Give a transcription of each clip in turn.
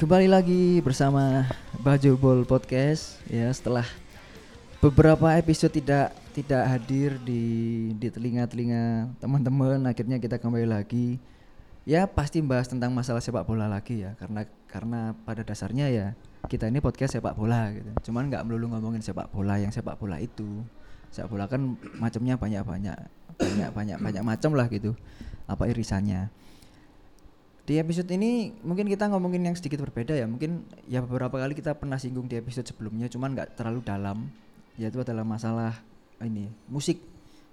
Kembali lagi bersama Bajul Bol Podcast. Ya setelah beberapa episode tidak tidak hadir di di telinga-telinga teman-teman akhirnya kita kembali lagi. Ya pasti bahas tentang masalah sepak bola lagi ya karena karena pada dasarnya ya kita ini podcast sepak bola gitu. Cuman nggak melulu ngomongin sepak bola yang sepak bola itu sepak bola kan macamnya banyak banyak banyak banyak banyak macam lah gitu apa irisannya. Di episode ini mungkin kita ngomongin yang sedikit berbeda ya mungkin ya beberapa kali kita pernah singgung di episode sebelumnya cuman nggak terlalu dalam yaitu adalah masalah ini musik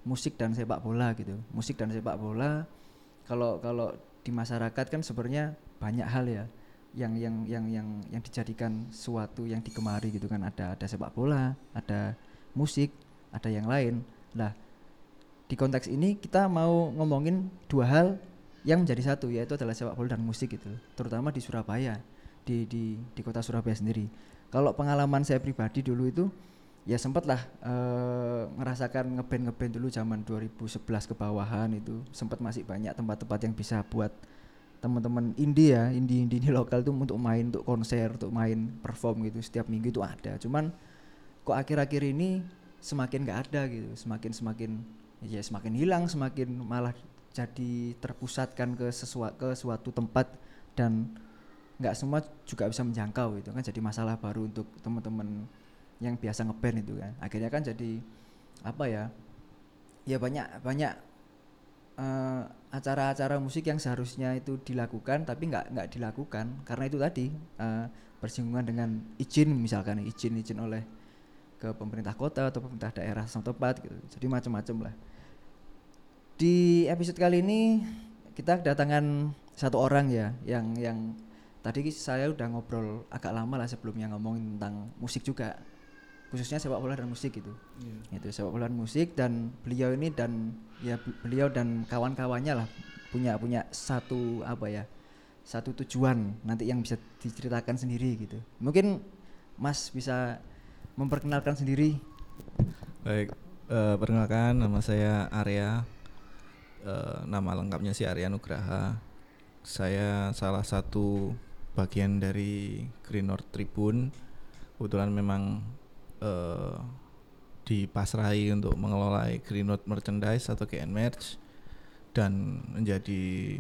musik dan sepak bola gitu. Musik dan sepak bola kalau kalau di masyarakat kan sebenarnya banyak hal ya yang yang yang yang yang dijadikan suatu yang digemari gitu kan. Ada ada sepak bola ada musik ada yang lain. Lah di konteks ini kita mau ngomongin dua hal yang menjadi satu yaitu adalah sepak bola dan musik gitu terutama di Surabaya di di di kota Surabaya sendiri. Kalau pengalaman saya pribadi dulu itu ya sempat lah eh, ngerasakan ngeband ngeband dulu zaman 2011 ke bawahan itu sempat masih banyak tempat-tempat yang bisa buat teman-teman indie ya indie indie ini lokal tuh untuk main untuk konser untuk main perform gitu setiap minggu itu ada. Cuman kok akhir-akhir ini semakin nggak ada gitu semakin semakin ya semakin hilang semakin malah jadi terpusatkan ke sesuatu ke suatu tempat dan nggak semua juga bisa menjangkau itu kan. Jadi masalah baru untuk teman-teman yang biasa ngeband itu kan. Akhirnya kan jadi apa ya ya banyak banyak eh, acara-acara musik yang seharusnya itu dilakukan tapi nggak nggak dilakukan. Karena itu tadi eh, bersinggungan dengan izin misalkan izin izin oleh ke pemerintah kota atau pemerintah daerah setempat gitu. Jadi macam-macam lah. Di episode kali ini kita kedatangan satu orang ya yang yang tadi saya udah ngobrol agak lama lah sebelumnya ngomongin tentang musik juga. Khususnya sepak bola dan musik gitu. Itu sepak bola dan musik dan beliau ini dan ya beliau dan kawan-kawannya lah punya punya satu apa ya satu tujuan nanti yang bisa diceritakan sendiri gitu. Mungkin Mas bisa memperkenalkan sendiri Baik, eh, perkenalkan nama saya Arya. Eh, nama lengkapnya sih Arya Nugraha. Saya salah satu bagian dari Green North Tribune. Kebetulan memang eh, dipasrahi untuk mengelola Green North Merchandise atau GN Merch dan menjadi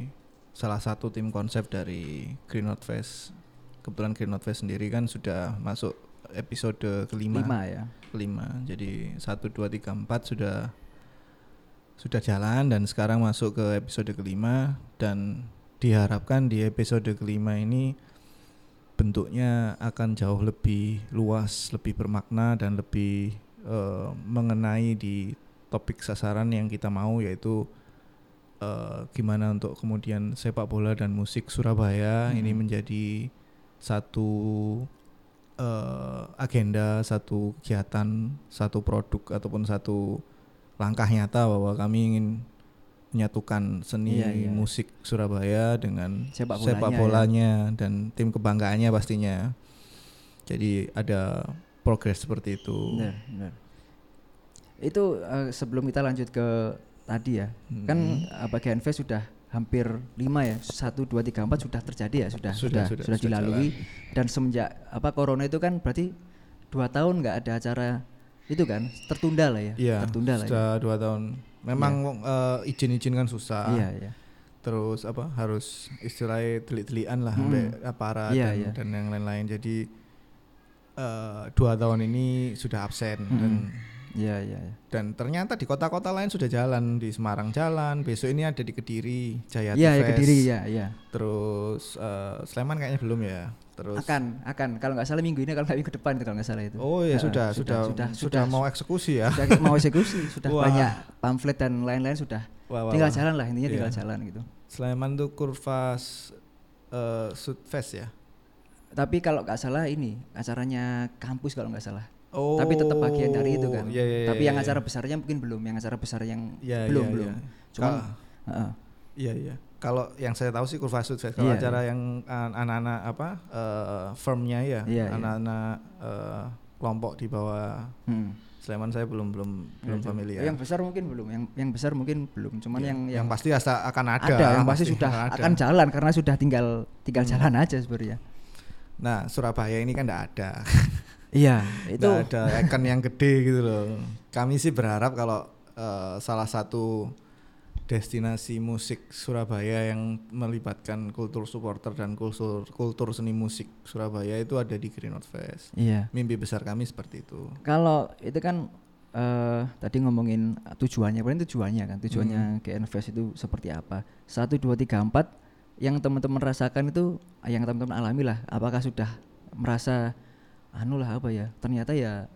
salah satu tim konsep dari Green North Fest. Kebetulan Green North Fest sendiri kan sudah masuk episode kelima. Lima ya. Kelima. Jadi satu dua tiga empat sudah sudah jalan dan sekarang masuk ke episode kelima. Dan diharapkan di episode kelima ini bentuknya akan jauh lebih luas lebih bermakna dan lebih eh, mengenai di topik sasaran yang kita mau yaitu eh, gimana untuk kemudian sepak bola dan musik Surabaya. Ini Hmm. menjadi satu eh, agenda, satu kegiatan, satu produk ataupun satu langkah nyata bahwa kami ingin menyatukan seni Iya, iya. musik Surabaya dengan Sepak sepak bolanya, ya. bolanya dan tim kebanggaannya pastinya. Jadi ada progres seperti itu. Benar, benar. Itu eh, sebelum kita lanjut ke tadi ya, kan Hmm. apa GNV sudah hampir lima ya, satu dua tiga empat sudah terjadi ya, sudah sudah Sudah, sudah, sudah, sudah dilalui dan semenjak apa corona itu kan berarti dua tahun nggak ada acara itu kan tertunda lah ya, Iya, tertunda lah. Ya. sudah dua tahun. Memang eh, izin-izin kan susah. Iya iya. terus apa harus istilahnya telik-telikan lah Hmm. sampai aparat Iya, dan, iya. dan yang lain-lain jadi eh, dua tahun ini sudah absen dan Iya iya. iya. dan ternyata di kota-kota lain sudah jalan di Semarang jalan besok ini ada di Kediri Jayati Iya ya, kediri ya iya. terus eh, Sleman kayaknya belum ya terus Akan akan kalau nggak salah minggu ini kalau nggak minggu depan kalau nggak salah itu. oh ya Nah, sudah, sudah sudah sudah mau eksekusi ya sudah mau eksekusi, sudah Wah. banyak pamflet dan lain-lain sudah Wah, wah, tinggal wah. jalan lah intinya Iya. tinggal jalan gitu. Sleman tuh kurva s- eh, Sudfest ya Tapi kalau nggak salah ini acaranya kampus kalau nggak salah. Oh Tapi tetap bagian dari itu kan. iya, iya, Tapi iya, yang iya. acara besarnya mungkin belum, yang acara besar yang Iya, belum iya, belum. iya. Cuma. Iya iya. Kalau yang saya tahu sih kurva Sudfest. Kalau acara yang an- anak-anak apa eh, firmnya ya, anak-anak eh, kelompok di bawah Hmm. Sleman saya belum belum belum familiar. Yang besar mungkin belum, yang yang besar mungkin belum. Cuman Ya, yang yang pasti asa- akan ada. ada, yang pasti sudah ada. akan jalan karena sudah tinggal tinggal Hmm. jalan aja sebenarnya. Nah, Surabaya ini kan enggak ada. Iya, itu Nggak ada icon yang gede gitu loh. Kami sih berharap kalau eh, salah satu destinasi musik Surabaya yang melibatkan kultur supporter dan kultur kultur seni musik Surabaya itu ada di Green Out Fest. iya. Mimpi besar kami seperti itu. Kalau itu kan eh tadi ngomongin tujuannya, paling tujuannya kan, tujuannya Hmm. GN Fest itu seperti apa? Satu, dua, tiga, empat. Yang teman-teman rasakan itu, yang teman-teman alami lah. Apakah sudah merasa, anu lah apa ya? Ternyata ya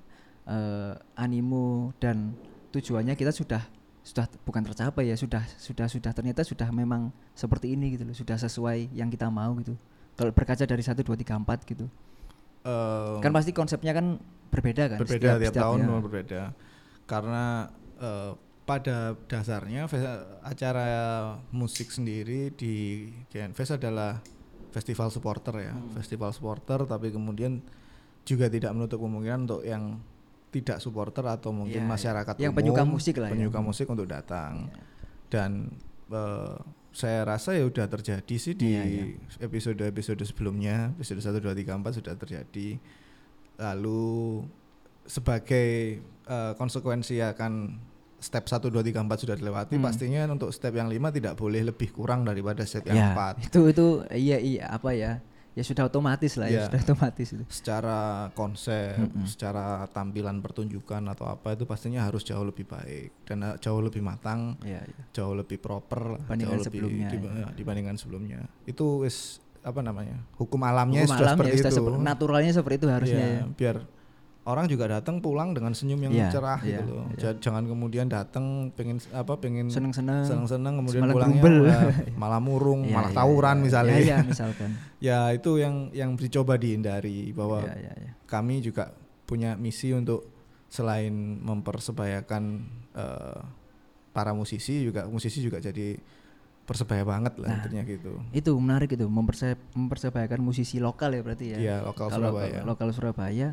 eh animo dan tujuannya kita sudah sudah bukan tercapai ya, sudah sudah sudah ternyata sudah memang seperti ini gitu loh, sudah sesuai yang kita mau gitu. Kalau berkaca dari satu, dua, tiga, empat gitu, Eh, kan pasti konsepnya kan berbeda kan? berbeda setiap- tiap, setiap- tahun ya. berbeda karena eh, pada dasarnya acara musik sendiri di GN Fest adalah festival supporter ya Hmm. festival supporter tapi kemudian juga tidak menutup kemungkinan untuk yang tidak supporter atau mungkin Iya, iya. masyarakat Yang umum, penyuka musik lah ya. penyuka musik untuk datang Iya. dan eh, saya rasa ya udah terjadi sih di Iya, iya. episode-episode sebelumnya episode 1 2 3 4 sudah terjadi lalu sebagai eh, konsekuensi akan step 1 2 3 4 sudah dilewati Hmm. pastinya untuk step yang 5 tidak boleh lebih kurang daripada step yang ya, 4 itu itu iya iya apa ya ya sudah otomatis lah ya Iya. sudah otomatis itu secara konsep, Mm-mm. secara tampilan pertunjukan atau apa itu pastinya harus jauh lebih baik dan eh, jauh lebih matang ya, ya. jauh lebih proper lah, Dibandingkan jauh lebih sebelumnya, diba- ya. ya, dibandingkan sebelumnya itu wis apa namanya hukum alamnya Hukum sudah alam seperti ya sudah itu seperti- naturalnya seperti itu harusnya Iya, ya. biar orang juga datang pulang dengan senyum yang Iya, cerah iya, gitu loh iya. Ja- jangan kemudian datang pengen apa pengen seneng-seneng seneng-seneng kemudian semalam pulangnya ya, malah murung Iya, malah iya, tawuran iya. misalnya ya, ya, misalkan ya itu yang yang dicoba dihindari bahwa ya, ya, ya. kami juga punya misi untuk selain mempersebayakan eh, para musisi juga musisi juga jadi persebaya banget lah Nah, intinya gitu. itu menarik itu memperse mempersebayakan musisi lokal ya berarti ya Iya, lokal Kalau Surabaya. lokal Surabaya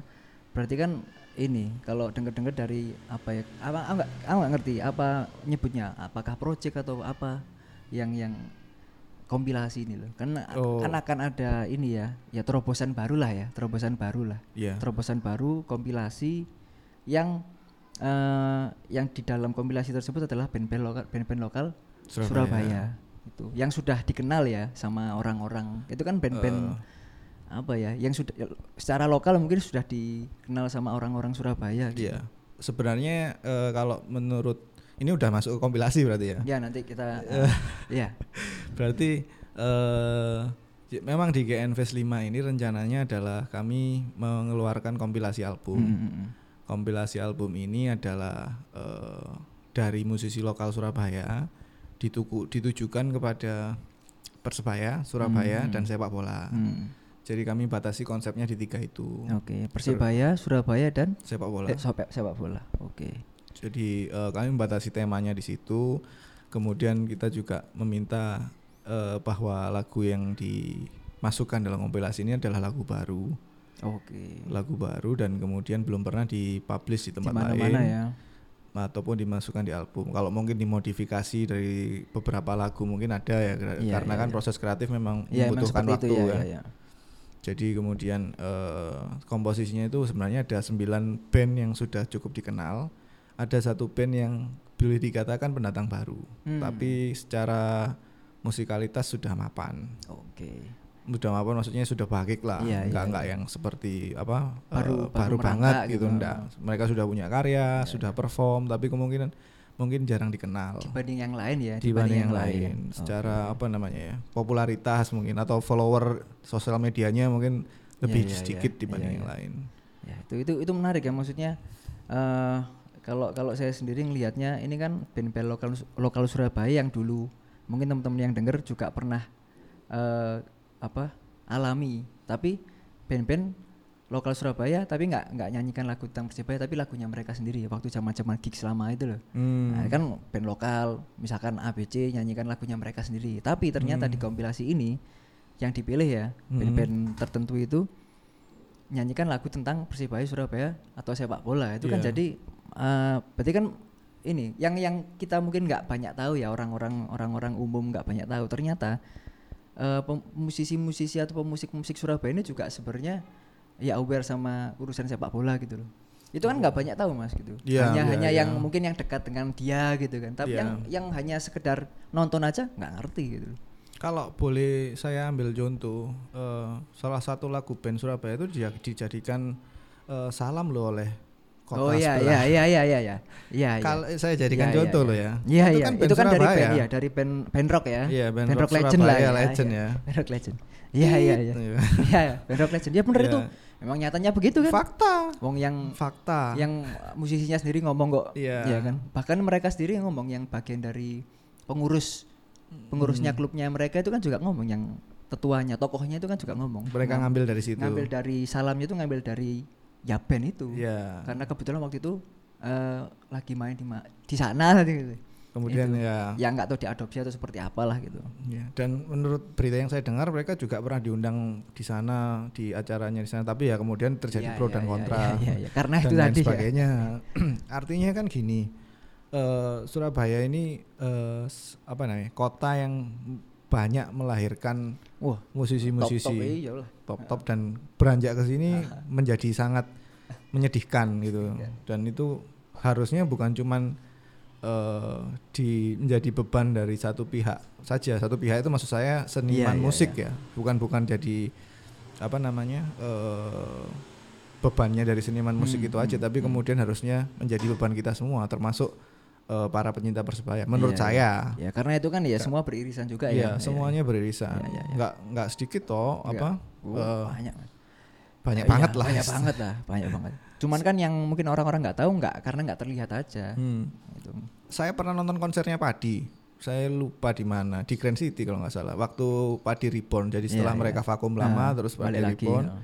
berarti kan ini kalau dengar-dengar dari apa ya apa aku nggak aku nggak ngerti apa nyebutnya apakah project atau apa yang yang kompilasi ini loh kan Oh. kan akan ada ini ya ya terobosan baru lah ya terobosan baru lah Iya. terobosan baru kompilasi yang eh, yang di dalam kompilasi tersebut adalah band-band lokal band-band lokal Surabaya. Surabaya. itu yang sudah dikenal ya sama orang-orang itu kan band-band Eh. Apa ya yang sudah ya, secara lokal mungkin sudah dikenal sama orang-orang Surabaya gitu. Iya. Sebenarnya eh, kalau menurut ini udah masuk ke kompilasi berarti ya. ya nanti kita uh, ya Berarti eh j- memang di GN Fest 5 ini rencananya adalah kami mengeluarkan kompilasi album. Mm, mm, mm. Kompilasi album ini adalah eh, dari musisi lokal Surabaya dituku, ditujukan kepada Persebaya, Surabaya Hmm. dan sepak bola. Mm. Jadi kami batasi konsepnya di tiga itu. oke Persibaya Surabaya dan Sepak bola. eh, sepak, sepak bola oke Jadi eh, kami membatasi temanya di situ. Kemudian kita juga meminta eh, bahwa lagu yang dimasukkan dalam kompilasi ini adalah lagu baru, oke lagu baru dan kemudian belum pernah dipublish di di tempat mana-mana lain ya ataupun dimasukkan di album. Kalau mungkin dimodifikasi dari beberapa lagu mungkin ada ya Iya, karena iya, kan iya. proses kreatif memang memang membutuhkan seperti waktu itu ya. ya, ya, ya. Jadi kemudian eh, komposisinya itu sebenarnya ada 9 band yang sudah cukup dikenal. Ada satu band yang boleh dikatakan pendatang baru, Hmm. tapi secara musikalitas sudah mapan. oke Sudah mapan maksudnya sudah baik lah, Iya, enggak iya, enggak iya. yang seperti apa Baru- baru, baru banget gitu, gitu. Enggak. Mereka sudah punya karya, sudah perform, tapi kemungkinan mungkin jarang dikenal dibanding yang lain ya dibanding yang lain. Oke. Secara apa namanya ya? Popularitas mungkin atau follower sosial medianya mungkin lebih Iya, iya, sedikit iya. dibanding Iya, yang iya. lain. Ya, itu itu itu menarik ya maksudnya eh kalau kalau saya sendiri ngelihatnya ini kan band-band lokal lokal Surabaya yang dulu mungkin teman-teman yang dengar juga pernah eh apa alami tapi band-band lokal Surabaya tapi nggak nggak nyanyikan lagu tentang Persibaya tapi lagunya mereka sendiri waktu zaman-zaman gig selama itu loh. Hmm. Nah, kan band lokal misalkan ABC nyanyikan lagunya mereka sendiri tapi ternyata Hmm. di kompilasi ini yang dipilih ya Hmm. band-band tertentu itu nyanyikan lagu tentang Persibaya Surabaya atau sepak bola itu kan Iya. jadi eh, berarti kan ini yang yang kita mungkin nggak banyak tahu ya orang-orang orang-orang umum nggak banyak tahu ternyata eh, musisi-musisi atau pemusik-musik Surabaya ini juga sebenarnya ya aware sama urusan sepak bola gitu loh itu kan nggak banyak tahu mas gitu Iya, hanya iya, hanya iya. yang mungkin yang dekat dengan dia gitu kan tapi Iya. yang yang hanya sekedar nonton aja nggak ngerti gitu loh. Kalau boleh saya ambil contoh, eh, salah satu lagu band Surabaya itu dia dijadikan eh, salam loh oleh kota oh iya iya iya iya iya iya iya Kalau saya jadikan Iya, contoh iya, loh iya. ya. Iya itu iya kan itu kan dari band ya dari band band rock ya. Iya, band band rock rock legend lah Surabaya ya. legend iya. ya. Band rock legend. Iya iya iya. Iya. Iya iya, band rock legend. Ya bener Iya. itu. Memang nyatanya begitu kan. Fakta. Wong yang Fakta. yang musisinya sendiri ngomong kok. Iya. kan. Bahkan mereka sendiri ngomong yang bagian dari pengurus pengurusnya Hmm. klubnya mereka itu kan juga ngomong yang tetuanya, tokohnya itu kan juga ngomong. Mereka Ngam- ngambil dari situ. ngambil dari salamnya itu ngambil dari ya band itu. Iya. Karena kebetulan waktu itu eh, lagi main di ma- di sana gitu. Kemudian Itu. ya. yang nggak tahu diadopsi atau seperti apalah gitu. Ya, dan menurut berita yang saya dengar mereka juga pernah diundang di sana di acaranya di sana tapi ya kemudian terjadi Iya, pro iya, dan iya, kontra iya, iya, iya. Karena dan itu lain tadi ya. sebagainya. Artinya kan gini, eh, Surabaya ini s- apa namanya kota yang banyak melahirkan musisi-musisi top-top, iya top-top dan beranjak ke sini menjadi sangat menyedihkan gitu dan itu harusnya bukan cuman eh, di menjadi beban dari satu pihak saja satu pihak itu maksud saya seniman Iya, iya, musik ya bukan bukan jadi apa namanya eh, bebannya dari seniman musik Hmm, itu aja hmm, tapi hmm. kemudian harusnya menjadi beban kita semua termasuk eh, para pencinta persebaya menurut Iya, saya Ya karena itu kan ya semua beririsan juga Iya, ya. semuanya beririsan. Iya, iya, iya. Nggak nggak sedikit toh Enggak. apa? Oh, eh, banyak. Banyak Iya, banget lah. Banyak banget lah, banyak banget. Cuman kan yang mungkin orang-orang nggak tahu nggak karena nggak terlihat aja. Hmm. Gitu. Saya pernah nonton konsernya Padi. Saya lupa di mana, di Grand City kalau nggak salah. Waktu Padi Reborn. Jadi setelah Iya, mereka iya. vakum lama Nah, terus Padi balik lagi, Reborn. ya.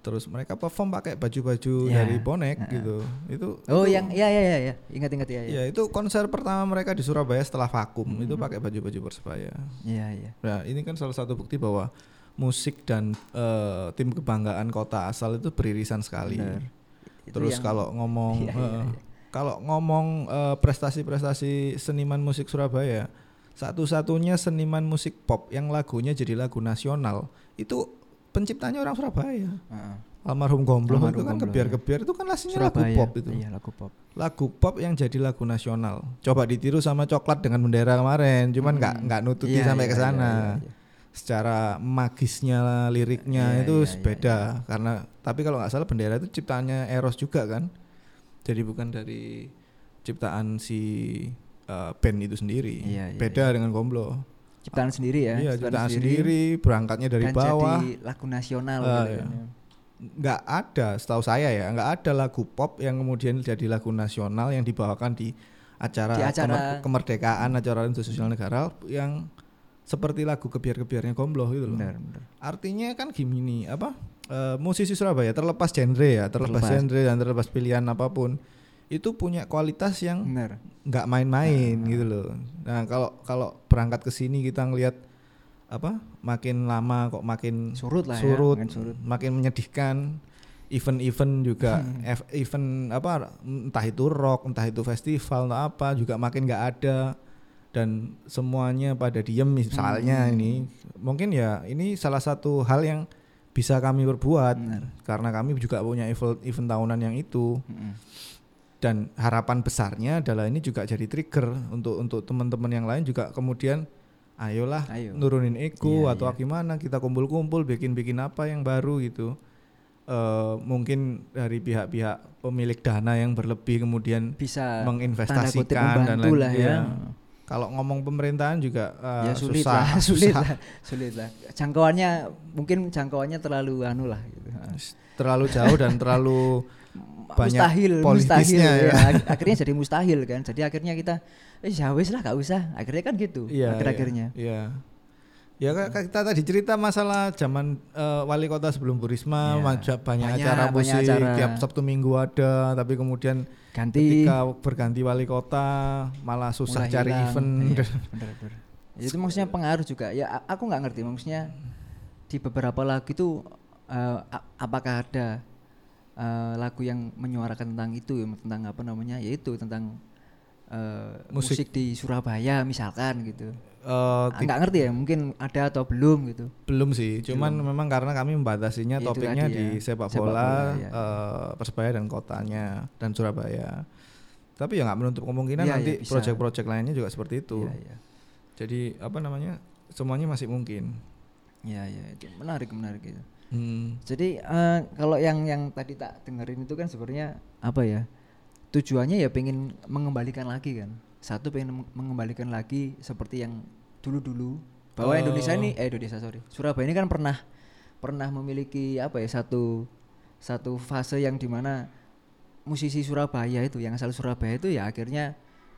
Terus mereka perform pakai baju-baju Iya. dari bonek Heeh. gitu. Itu Oh, itu- yang iya iya iya ya. Ingat-ingat ya. Ya itu konser pertama mereka di Surabaya setelah vakum Hmm. itu pakai baju-baju persebaya. Iya iya. Nah ini kan salah satu bukti bahwa musik dan eh, tim kebanggaan kota asal itu beririsan sekali. Benar. Terus kalau ngomong Iya, iya, eh, iya. Kalau ngomong eh, prestasi-prestasi seniman musik Surabaya, satu-satunya seniman musik pop yang lagunya jadi lagu nasional itu penciptanya orang Surabaya. Heeh. Almarhum Gombloh Almarhum itu kan kebiar-kebiar itu kan aslinya lagu pop itu. Iya, lagu pop. Lagu pop yang jadi lagu nasional. Coba ditiru sama coklat dengan bendera kemarin, cuman nggak Hmm. nggak nututi Iya, sampai iya, ke iya, sana. iya, iya. Secara magisnya liriknya Iya, itu iya, iya, beda karena tapi kalau nggak salah bendera itu ciptaannya Eros juga kan. Jadi bukan dari ciptaan si uh, band itu sendiri. Iya, iya, beda dengan Gomblo. Ciptaan sendiri ya. Iya, ciptaan sendiri, berangkatnya dari dan bawah. jadi lagu nasional gitu iya. kan. nggak ada setahu saya ya nggak ada lagu pop yang kemudian jadi lagu nasional yang dibawakan di acara, Di acara- kemer- kemerdekaan acara sosial negara yang seperti lagu kebiar-kebiarnya Gombloh gitu loh. Benar, benar. artinya kan gini apa eh, musisi Surabaya terlepas genre ya terlepas, Terlepas. genre dan terlepas pilihan apa pun itu punya kualitas yang nggak main-main gitu loh. Nah kalau kalau berangkat ke sini kita ngelihat apa makin lama kok makin Surut lah ya, surut, makin surut. makin menyedihkan. Event-event juga F- event apa entah itu rock entah itu festival entah apa juga makin nggak ada dan semuanya pada diem misalnya Hmm. ini mungkin ya ini salah satu hal yang bisa kami perbuat Benar. karena kami juga punya event event tahunan yang itu Mm-mm. dan harapan besarnya adalah ini juga jadi trigger untuk untuk teman-teman yang lain juga kemudian ayolah Ayo. nurunin ego Iya, atau iya. gimana kita kumpul-kumpul bikin-bikin apa yang baru gitu Eh mungkin dari pihak-pihak pemilik dana yang berlebih kemudian Bisa menginvestasikan dan membantu lain lah iya. ya. Kalau ngomong pemerintahan juga eh, ya sulit susah, lah, sulit susah. lah, sulit lah. Jangkauannya mungkin jangkauannya terlalu anu lah gitu. terlalu jauh dan terlalu banyak mustahil, mustahil ya. ya. Ak- Akhirnya jadi mustahil kan. Jadi akhirnya kita eh ya wis lah gak usah. Akhirnya kan gitu. Iya, akhir-akhirnya. Iya. Ya kayak kayak kita tadi cerita masalah zaman eh, wali kota sebelum Bu Risma Iya. maja- banyak, Banyak, acara banyak musik acara. tiap Sabtu Minggu ada tapi kemudian Ganti ketika berganti wali kota malah susah mulai cari hilang. event Iya, bener, bener. Ya, itu maksudnya pengaruh juga. Ya aku nggak ngerti maksudnya di beberapa lagu itu eh, a- apakah ada eh, lagu yang menyuarakan tentang itu tentang apa namanya yaitu tentang eh, Musik. musik. di Surabaya misalkan gitu ti- nggak ngerti ya mungkin ada atau belum gitu belum sih, cuman memang karena kami membatasinya Itu topiknya di ya, sepak sepak bola, bola, ya. eh, Persebaya dan kotanya dan Surabaya. Tapi ya nggak menutup kemungkinan Iya, nanti iya, bisa. proyek-proyek lainnya juga seperti itu. Iya, iya. Jadi apa namanya? Semuanya masih mungkin. Iya, iya, itu menarik menarik gitu. Hmm. Jadi eh, kalau yang yang tadi tak dengerin itu kan sebenarnya apa ya? Tujuannya ya pengen mengembalikan lagi kan. Satu pengen meng- mengembalikan lagi seperti yang dulu-dulu bahwa Oh. Indonesia ini eh Indonesia sorry. Surabaya ini kan pernah pernah memiliki apa ya satu satu fase yang di mana musisi Surabaya itu yang asal Surabaya itu ya akhirnya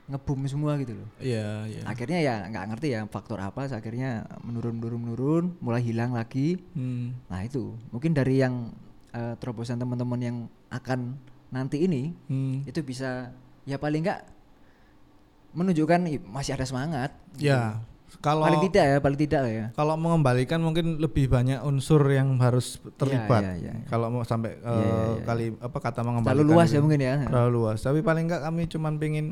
ngebum semua gitu loh. Iya, iya. Akhirnya ya nggak ngerti ya faktor apa akhirnya menurun menurun menurun mulai hilang lagi Hmm. Nah itu mungkin dari yang eh, terobosan teman-teman yang akan nanti ini Hmm. itu bisa ya paling enggak menunjukkan ih, masih ada semangat. gitu. Ya, kalau paling tidak ya paling tidak ya. kalau mengembalikan mungkin lebih banyak unsur yang harus terlibat. iya, iya, iya. Kalau mau sampai eh, Iya, iya, iya. kali apa kata mengembalikan Terlalu luas ya mungkin ya. terlalu luas. Tapi paling enggak kami cuman pengen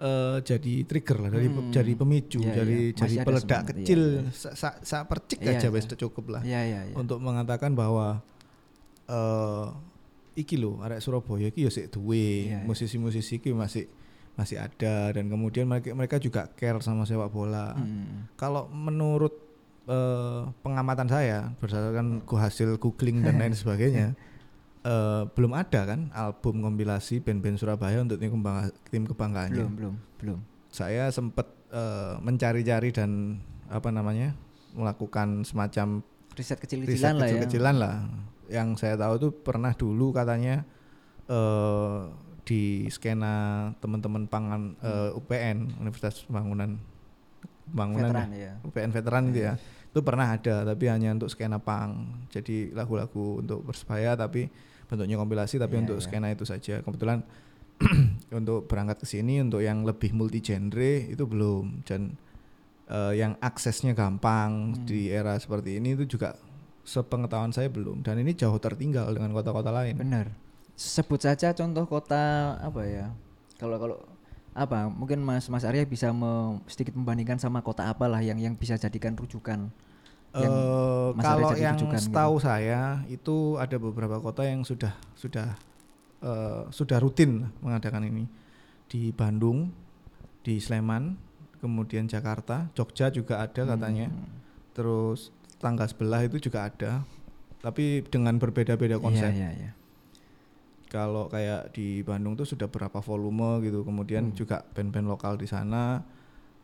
eh, jadi trigger lah, dari Hmm. jadi pemicu, Iya, jadi iya. jadi peledak semangat, iya, kecil, iya. sa, sa, sa- percik Iya, aja wes cukup lah. Iya iya iya. Untuk mengatakan bahwa eh iki lho, arek Surabaya iki ya sik duwe, Iya, iya. musisi-musisi iki masih masih ada dan kemudian mereka mereka juga care sama sepak bola. Hmm. Kalau menurut eh, pengamatan saya berdasarkan ku hasil googling dan lain sebagainya, eh, belum ada kan album kompilasi band-band Surabaya untuk tim, kebangga- tim kebanggaannya. Belum belum belum. Saya sempat eh, mencari-cari dan apa namanya melakukan semacam Riset riset kecil-kecilan lah ya. kecil-kecilan lah. Yang saya tahu tuh pernah dulu katanya eh di skena teman-teman pangan eh, UPN Universitas Pembangunan Pembangunan Veteran ya. UPN veteran itu ya itu pernah ada tapi hanya untuk skena pang jadi lagu-lagu untuk persebaya tapi bentuknya kompilasi tapi Iya, untuk iya. skena itu saja kebetulan untuk berangkat ke sini untuk yang lebih multi genre itu belum dan eh, yang aksesnya gampang Hmm. di era seperti ini itu juga sepengetahuan saya belum dan ini jauh tertinggal dengan kota-kota lain Benar. Sebut saja contoh kota apa ya? Kalau kalau apa? Mungkin Mas Mas Arya bisa me- sedikit membandingkan sama kota apalah yang yang bisa jadikan rujukan. yang Eh, Mas kalau yang rujukan gitu. setahu saya itu ada beberapa kota yang sudah sudah eh, sudah rutin mengadakan ini di Bandung, di Sleman, kemudian Jakarta, Jogja juga ada katanya, Hmm. terus tangga sebelah itu juga ada, tapi dengan berbeda-beda konsep. Iya, iya, iya. Kalau kayak di Bandung tuh sudah berapa volume gitu, kemudian Hmm. juga band-band lokal di sana,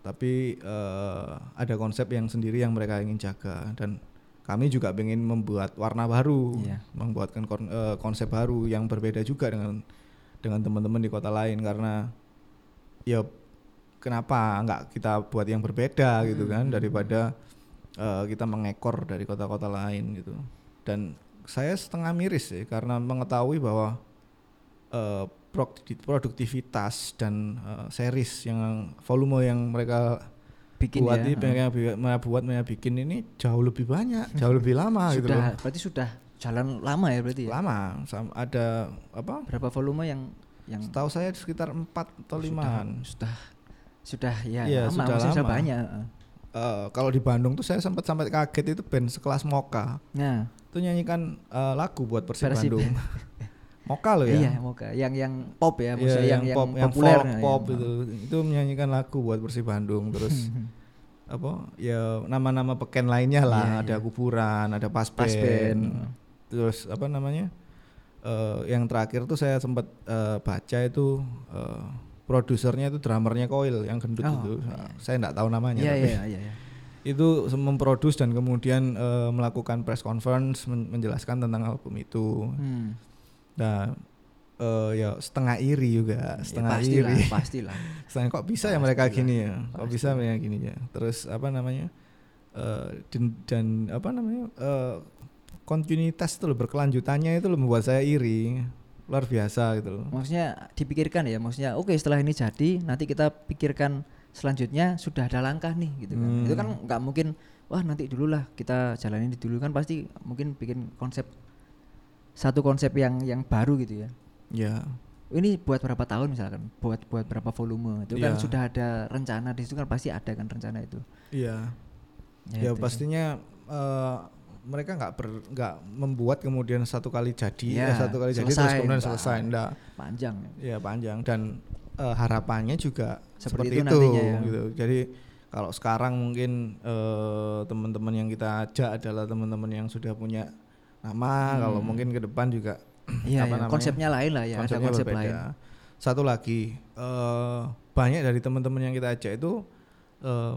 tapi eh, ada konsep yang sendiri yang mereka ingin jaga dan kami juga ingin membuat warna baru, Iya. membuatkan kon- eh, konsep baru yang berbeda juga dengan dengan teman-teman di kota lain karena ya kenapa nggak kita buat yang berbeda gitu kan Hmm. daripada eh, kita mengekor dari kota-kota lain gitu dan saya setengah miris sih karena mengetahui bahwa eh, produkti- produktivitas dan eh, series yang volume yang mereka Bikin buat ya. ini, mereka, buat mereka bikin ini jauh lebih banyak jauh lebih lama gitu loh sudah berarti sudah jalan lama ya berarti ya. lama sam- ada apa Berapa volume yang yang setahu saya sekitar empat atau limaan sudah sudah ya Iya, lama, sudah sudah lama. banyak. Eh, kalau di Bandung tuh saya sempat sampai kaget itu band sekelas Moka Nah, itu nyanyikan eh, lagu buat Persib Persib. Bandung. Moka loh ya? Iya moga yang yang pop ya, maksudnya yang, yang, pop yang populer folk ya, pop yang- itu itu menyanyikan lagu buat Persib Bandung terus apa ya nama-nama peken lainnya lah. Iya, ada iya. kuburan ada pas Pas band, band. terus apa namanya? Eh, yang terakhir tuh saya sempat eh, baca itu eh, produsernya itu drummernya Coil yang gendut Oh, itu iya. saya nggak tahu namanya Iya tapi iya iya iya. itu memproduce dan kemudian eh, melakukan press conference men- menjelaskan tentang album itu Hmm. nah eh, ya setengah iri juga setengah ya, pastilah, iri pastilah. Setengah kok bisa ya mereka Pastilah, gini ya kok pasti. bisa mereka gini ya terus apa namanya eh, dan, dan apa namanya eh, kontinuitas itu loh berkelanjutannya itu loh membuat saya iri luar biasa gitu loh Maksudnya dipikirkan ya, maksudnya oke setelah ini jadi nanti kita pikirkan selanjutnya sudah ada langkah nih gitu kan. Itu Hmm. kan nggak mungkin wah nanti dulu lah kita jalanin dulu kan pasti mungkin bikin konsep satu konsep yang yang baru gitu ya. Ya, Ini buat berapa tahun misalkan, buat buat berapa volume itu kan Iya. sudah ada rencana di situ kan pasti ada kan rencana itu. iya. Ya, Ya, itu sih. pastinya eh, mereka nggak ber nggak membuat kemudian satu kali jadi, Iya, eh, satu kali jadi terus selesai, kemudian selesai, enggak. panjang. Ya panjang dan eh, harapannya juga Seperti seperti, itu itu, nantinya ya. gitu. Jadi kalau sekarang mungkin eh, teman-teman yang kita ajak adalah teman-teman yang sudah punya nama. Kalau Hmm. mungkin ke depan juga Iya, apa ya, namanya? konsepnya lain lah ya, ada konsepnya konsep berbeda. lain. Satu lagi eh, banyak dari teman-teman yang kita ajak itu eh,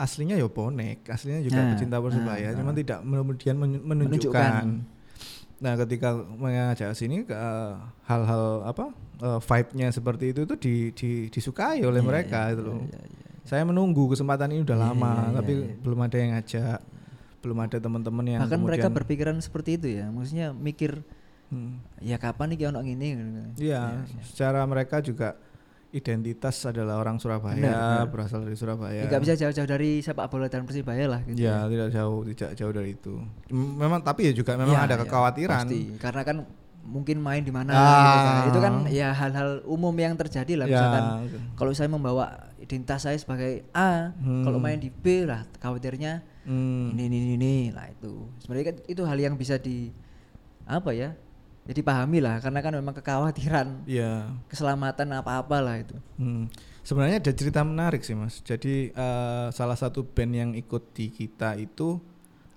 aslinya ya bonek, aslinya juga Nah, pecinta persebaya, nah, cuman nah. tidak kemudian men- menunjukkan. Menunjukkan. Nah, ketika mengajak sini ke eh, hal-hal apa eh, vibe-nya seperti itu tuh di, di- disukai oleh Iya, mereka iya, itu loh. iya, iya, iya. Saya menunggu kesempatan ini udah Iya, lama, iya, iya, tapi iya. belum ada yang ngajak, belum ada teman-teman yang Bahkan mereka berpikiran seperti itu ya, maksudnya mikir Hmm. ya kapan nih ono gini gitu. Iya, secara mereka juga identitas adalah orang Surabaya, Benar, benar. berasal dari Surabaya. Nggak bisa jauh-jauh dari sepak bola dan persibaya lah gitu. Ya, tidak jauh, tidak jauh dari itu. Memang tapi ya juga memang Iya, ada iya, kekhawatiran. pasti. Karena kan mungkin main di mana Ah. gitu kan. Itu kan ya hal-hal umum yang terjadi lah Ya, misalkan kalau saya membawa identitas saya sebagai A, Hmm. kalau main di B lah khawatirnya Hmm. ini ini ini, ini lah itu. Sebenarnya kan itu hal yang bisa di apa ya? Jadi pahami lah karena kan memang kekhawatiran Iya. keselamatan apa-apa lah itu. Hmm. Sebenarnya ada cerita menarik sih mas. Jadi eh, salah satu band yang ikut di kita itu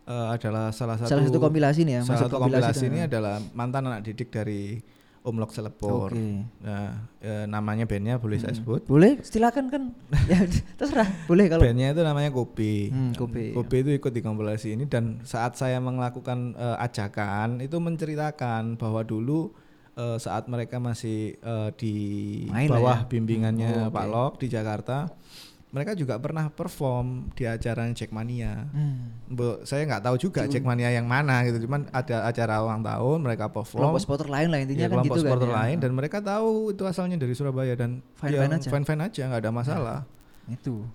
eh, adalah salah satu Salah satu kompilasi nih ya, Salah satu kompilasi kompilasi ini adalah mantan anak didik dari Om Lok Selepor. Oke. Nah, eh, namanya bandnya boleh saya Hmm. sebut. Boleh, silakan kan. ya terserah, boleh kalau Bandnya itu namanya Kopi. Hmm, Kopi, Kopi itu ikut di kompilasi ini dan saat saya melakukan eh, ajakan itu menceritakan bahwa dulu eh, saat mereka masih eh, di Main bawah ya. bimbingannya Oh, Pak oke. Lok di Jakarta, mereka juga pernah perform di acara Jackmania. Hmm. Bu, saya nggak tahu juga Jackmania yang mana gitu, cuman ada acara ulang tahun mereka perform. kelompok supporter lain lah intinya Ya, kan kelompok gitu supporter kan. ya. lain dan mereka tahu itu asalnya dari Surabaya dan Fine-fine ya, aja. fine-fine aja nggak ada masalah. itu.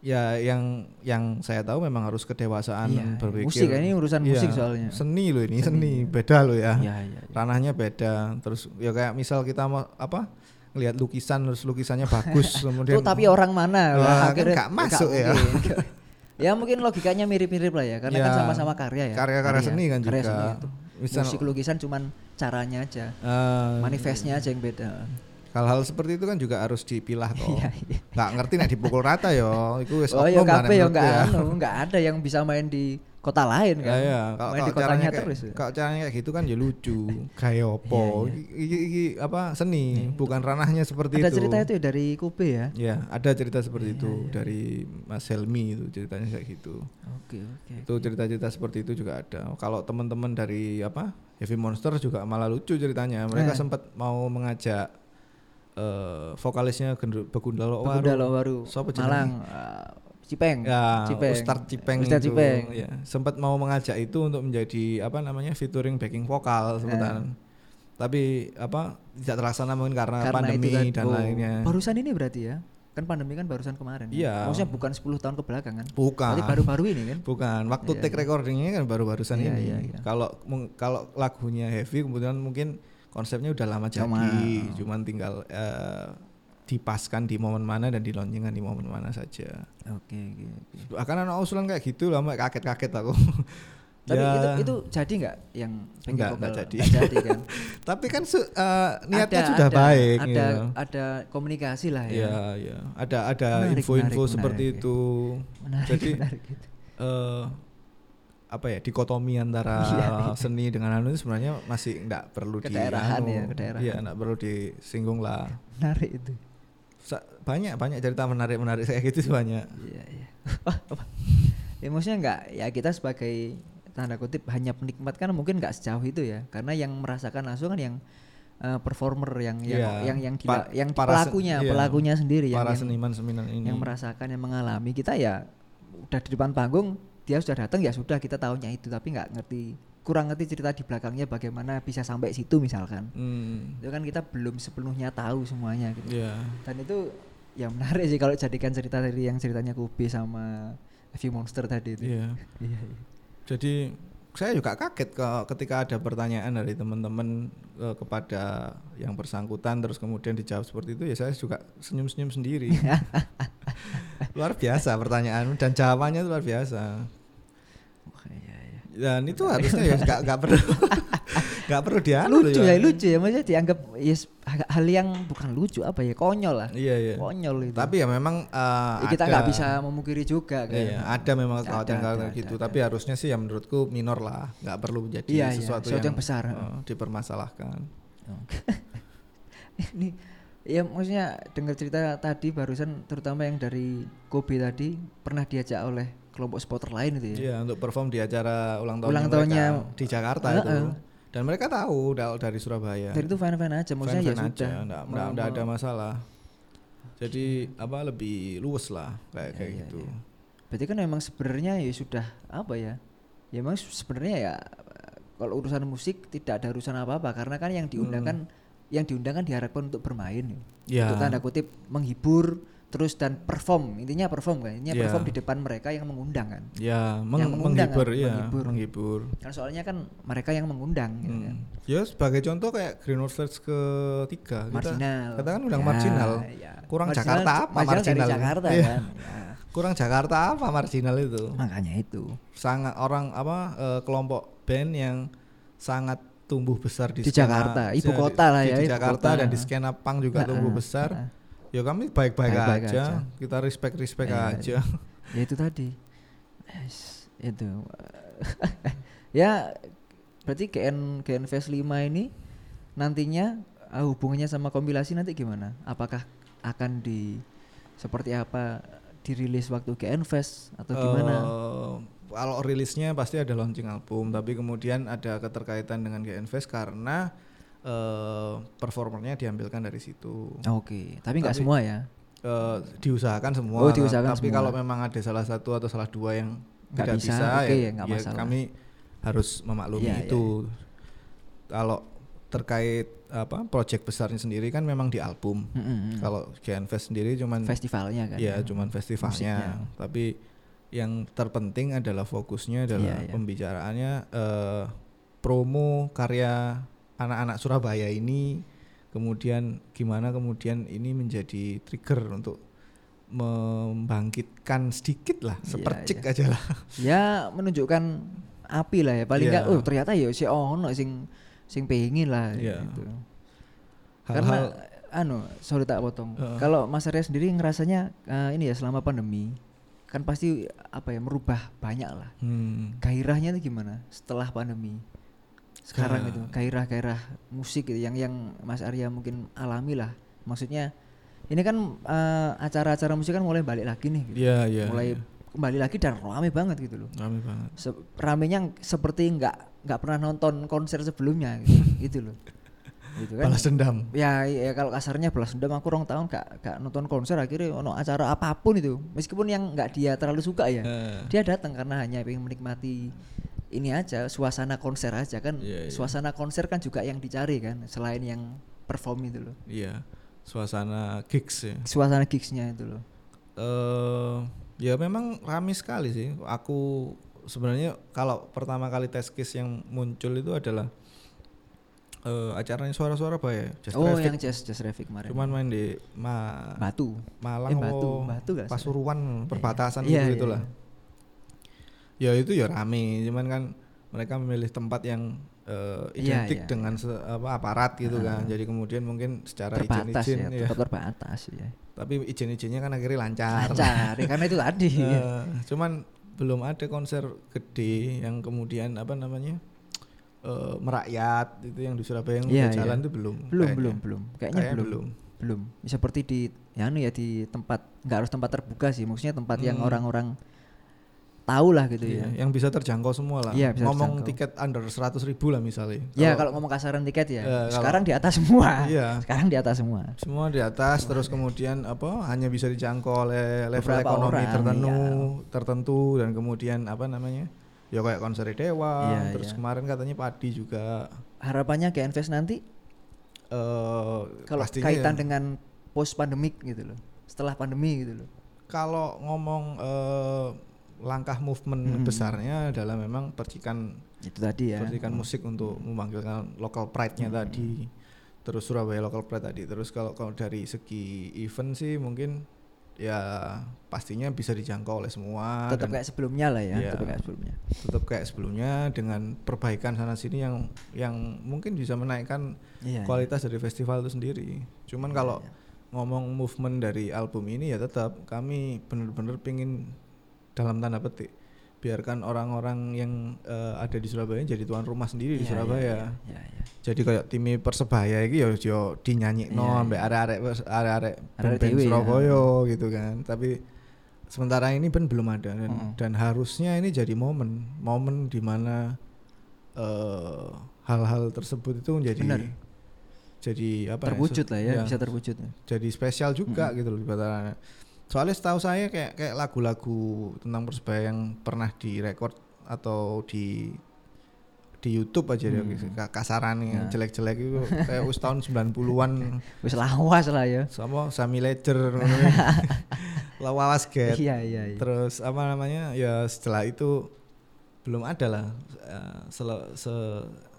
Ya yang yang saya tahu memang harus kedewasaan Iya, berpikir. musik, ini urusan Iya, musik soalnya. Seni loh ini, Seni. seni, beda loh ya. Iya, iya. iya. Ranahnya beda. Terus ya kayak misal kita mau apa? Ngelihat lukisan terus lukisannya bagus kemudian Tuh tapi orang mana? Wah, kan akhirnya nggak masuk ya. mungkin. ya mungkin logikanya mirip-mirip lah ya, karena kan Ya, sama-sama karya ya. karya-karya seni kan Karya juga. seni itu. Misal- Musik lukisan cuman caranya aja, eh, manifestnya aja yang beda. hal-hal seperti itu kan juga harus dipilah toh. Iya, iya. nggak ngerti nek dipukul rata yo. Iku wis Oh ya kabeh ya menurutku enggak anu, enggak ada yang bisa main di kota lain kan. Ya, ya. Kalau, di caranya kotanya kayak, terus. ya. kalau caranya kayak gitu kan ya lucu, kayak opo. Iya, Iki, iki apa seni, bukan ranahnya seperti Ada itu. cerita itu ya dari Kobe ya. Ya, ada cerita seperti Iya, itu iya. dari Mas Helmi itu ceritanya kayak gitu. Oke, oke. Itu cerita-cerita seperti itu juga ada. Kalau teman-teman dari apa Heavy Monster juga malah lucu ceritanya. Mereka Eh. sempat mau mengajak eh vokalisnya Begundalo Begundalo Waru. Waru, Siapa jenenge? Malang, eh, Cipeng. Ya, Cipeng. Ustadz Cipeng Ustadz itu, Cipeng. ya, sempat mau mengajak itu untuk menjadi apa namanya featuring backing vokal sebutan. Tapi apa tidak terlaksana mungkin karena, pandemi itu kan- dan oh, lainnya. Barusan ini berarti ya. Kan pandemi kan barusan kemarin. kan? Iya. Maksudnya bukan 10 tahun ke belakang kan? Bukan. Berarti baru-baru ini kan? Bukan, waktu Iya, take iya. recordingnya kan baru-barusan Iya, ini. iya, iya. Kalau kalau lagunya heavy kemudian mungkin konsepnya udah lama jadi, cuman tinggal eh, dipaskan di momen mana dan dilonjengkan di momen mana saja. Oke, oke, oke. Akan ada usulan kayak gitu lah, Mbak. kaget-kaget aku. Tapi Ya. itu itu jadi nggak yang backing Nggak, vokal? nggak jadi. Nggak jadi kan? Tapi kan su- eh, niatnya Ada- sudah ada- baik. Ada gitu. ada komunikasi lah ya. Iya, iya. Ada ada info-info seperti menarik. itu. Menarik, Jadi menarik gitu. eh apa ya dikotomi antara Iya, iya. seni dengan anu sebenarnya masih nggak perlu di anu. ya, kedaerahan. Iya, nggak perlu disinggung lah. Menarik itu. Banyak banyak cerita menarik menarik kayak gitu banyak. Iya, iya. Apa? Ya maksudnya enggak ya kita sebagai tanda kutip hanya penikmat kan mungkin nggak sejauh itu ya. Karena yang merasakan langsung kan yang eh, performer yang yang Iya. yang yang, Pa- gila- yang para sen- pelakunya, iya. pelakunya sendiri yang Para yang, seniman-seniman ini. yang merasakan yang mengalami kita ya udah di depan panggung dia sudah datang ya sudah kita tahunya itu tapi nggak ngerti kurang ngerti cerita di belakangnya bagaimana bisa sampai situ misalkan Hmm, itu kan kita belum sepenuhnya tahu semuanya gitu Iya. dan itu ya menarik sih kalau jadikan cerita dari yang ceritanya Kobe sama Heavy Monster tadi itu Iya. iya iya Jadi saya juga kaget ke, ketika ada pertanyaan dari teman-teman eh, kepada yang bersangkutan terus kemudian dijawab seperti itu ya saya juga senyum-senyum sendiri. luar biasa pertanyaan dan jawabannya luar biasa. Wah, iya, iya. Dan itu harusnya ya nggak perlu nggak perlu dianu lucu loh ya lucu ya. Maksudnya dianggap yes, hal yang bukan lucu apa ya konyol lah. Iya iya. konyol itu Tapi ya memang eh, Ya, kita nggak bisa memukiri juga kan. Iya, ada memang kekhawatiran gitu, ada, tapi harusnya sih ya menurutku minor lah, nggak perlu menjadi Iya, iya, sesuatu, sesuatu yang, yang besar. eh, dipermasalahkan. ini ya maksudnya dengar cerita tadi barusan terutama yang dari Kobe tadi pernah diajak oleh kelompok supporter lain itu ya? Iya, untuk perform di acara ulang tahunnya, Ulang tahunnya- di Jakarta itu. Dan mereka tahu da- dari Surabaya. dan itu fan fan aja maksudnya ya Fan-fan sudah aja, nggak, Mau- nggak- nggak mau- ada masalah. Jadi apa lebih luwes lah kayak Iya, kayak iya, gitu. iya. berarti kan memang sebenarnya ya sudah apa ya ya memang sebenarnya ya kalau urusan musik tidak ada urusan apa apa karena kan yang diundang kan yang diundang kan diharapkan untuk bermain ya. Ya. untuk tanda kutip menghibur terus dan perform intinya perform kan intinya Iya. perform di depan mereka yang mengundang kan Ya, meng- Yang mengundang menghibur, kan, ya, menghibur. menghibur. kan soalnya kan mereka yang mengundang gitu kan. Hmm. Ya sebagai contoh kayak Green World ketiga kita, marginal kita kan undang Ya, marginal ya. kurang Marginal- Jakarta apa marginal dari marginal Jakarta Iya. kan Ya, kurang Jakarta apa marginal itu makanya itu sangat orang apa eh, kelompok band yang sangat tumbuh besar di, Di skena- Jakarta, ibu di- kota lah di, ya, di ibu Jakarta kota. dan di skena punk juga Nah, tumbuh besar ah. Ya kami baik-baik aja. aja. kita respect respect Iya, aja. ya itu tadi. Yes, itu. Ya berarti GN GN Fest 5 ini nantinya ah, hubungannya sama kompilasi nanti gimana? Apakah akan di seperti apa dirilis waktu GN Fest atau gimana? Eh, kalau rilisnya pasti ada launching album tapi kemudian ada keterkaitan dengan GN Fest karena eh performernya diambilkan dari situ. Oke tapi nggak semua ya? Eh, diusahakan semua. Oh, diusahakan tapi semua. kalau memang ada salah satu atau salah dua yang Nggak tidak bisa, bisa, oke ya, ya, ya kami harus memaklumi Iya, iya, itu. kalau terkait apa project besarnya sendiri kan memang di album. Mm, mm, mm. kalau GN Fest sendiri cuman festivalnya kan ya? cuman festivalnya. Musiknya. tapi yang terpenting adalah fokusnya adalah Iya, iya. pembicaraannya eh, promo karya anak-anak Surabaya ini kemudian gimana kemudian ini menjadi trigger untuk membangkitkan sedikit lah Iya, sepercik iya. aja lah ya menunjukkan api lah ya paling Iya. nggak oh ternyata ya si ono sing sing pengen lah Iya. gitu. karena hal-hal anu sorry tak potong Heeh. kalau Mas Arya sendiri ngerasanya eh, ini ya selama pandemi kan pasti apa ya merubah banyak lah hmm, gairahnya itu gimana setelah pandemi sekarang itu gairah-gairah musik gitu yang yang Mas Arya mungkin alami lah. Maksudnya ini kan eh, acara-acara musik kan mulai balik lagi nih gitu. Iya, iya, mulai iya. kembali lagi dan rame banget gitu loh. Rame banget. Se- ramenya seperti nggak nggak pernah nonton konser sebelumnya gitu, gitu loh. Gitu kan. Balas dendam. Ya, ya kalau kasarnya balas dendam aku rong tahun gak, gak nonton konser akhirnya ono acara apa pun itu. Meskipun yang nggak dia terlalu suka ya Eh, dia datang karena hanya ingin menikmati ini aja suasana konser aja kan Iya, iya. suasana konser kan juga yang dicari kan selain yang perform itu loh iya suasana gigs ya suasana gigsnya itu loh eh ya memang rame sekali sih. Aku sebenarnya kalau pertama kali tes case yang muncul itu adalah eh acaranya suara-suara apa ya? Just oh Traffic. yang jazz jazz traffic kemarin Cuman main di Ma batu Malang Eh, Batu, Batu. Pasuruan perbatasan Iya, gitu iya, lah. Ya itu ya rame, cuman kan mereka memilih tempat yang Iya, identik iya, dengan se- apa aparat gitu kan. Ah. Jadi kemudian mungkin secara terbatas izin-izin ya, ya. tetap terbatas ya Tapi izin-izinnya kan akhirnya lancar. lancar ya, karena itu tadi Eh, cuman belum ada konser gede yang kemudian apa namanya eh, merakyat itu yang di Surabaya yang udah jalan itu belum belum kayaknya. belum belum kayaknya Kayaknya belum belum. belum seperti di ya anu ya di tempat nggak harus tempat terbuka sih maksudnya tempat yang Hmm. orang-orang tahu lah gitu Iya, ya. yang bisa terjangkau semua lah. Iya, bisa ngomong terjangkau. tiket under 100 ribu lah misalnya. Ya kalau ngomong kasaran tiket ya. Eh, kalau- sekarang di atas semua. Iya. sekarang di atas semua. Semua di atas terus kemudian apa hanya bisa dijangkau oleh level Beberapa ekonomi orang, tertentu iya. tertentu dan kemudian apa namanya ya kayak konser dewa Iya, terus iya. kemarin katanya padi juga. Harapannya ke Invest nanti eh kalau kaitan ya- dengan post pandemik gitu loh. Setelah pandemi gitu loh. Kalau ngomong eh, langkah movement Mhm. besarnya adalah memang percikan Itu tadi ya. Seperti kan musik untuk memanggilkan local pride-nya tadi. Terus Surabaya local pride tadi. Terus kalau kalau dari segi event sih mungkin ya pastinya bisa dijangkau oleh semua Tetap kayak sebelumnya lah ya, Iya. tetap kayak sebelumnya. tetap kayak sebelumnya dengan perbaikan sana sini yang yang mungkin bisa menaikkan Iya. kualitas dari festival itu sendiri. Cuman kalau ngomong movement dari album ini ya tetap kami benar-benar pingin dalam tanda petik biarkan orang-orang yang eh, ada di Surabaya jadi tuan rumah sendiri di Iya, Surabaya. iya, iya, iya. Jadi kayak tim Persebaya iki ya yo dinyanyi no Iya, ambek arek-arek arek-arek band dewe ya. Surabaya gitu kan. Tapi sementara ini ben belum ada dan, Mm-mm. dan harusnya ini jadi momen momen di mana eh, hal-hal tersebut itu menjadi Benar. jadi apa ya, terwujud se- lah ya, bisa terwujud. jadi spesial juga gitu loh ibaratnya. Soalnya setahu saya kayak kayak lagu-lagu tentang Persebaya yang pernah direkord atau di di YouTube aja ya, ka- kasaran yang Hmm. Ya. jelek-jelek itu kayak wis tahun 90-an Wis lawas lah ya. sama Sami Ledger lawas get Iya, iya, iya. terus apa namanya ya setelah itu belum ada lah eh, sele- se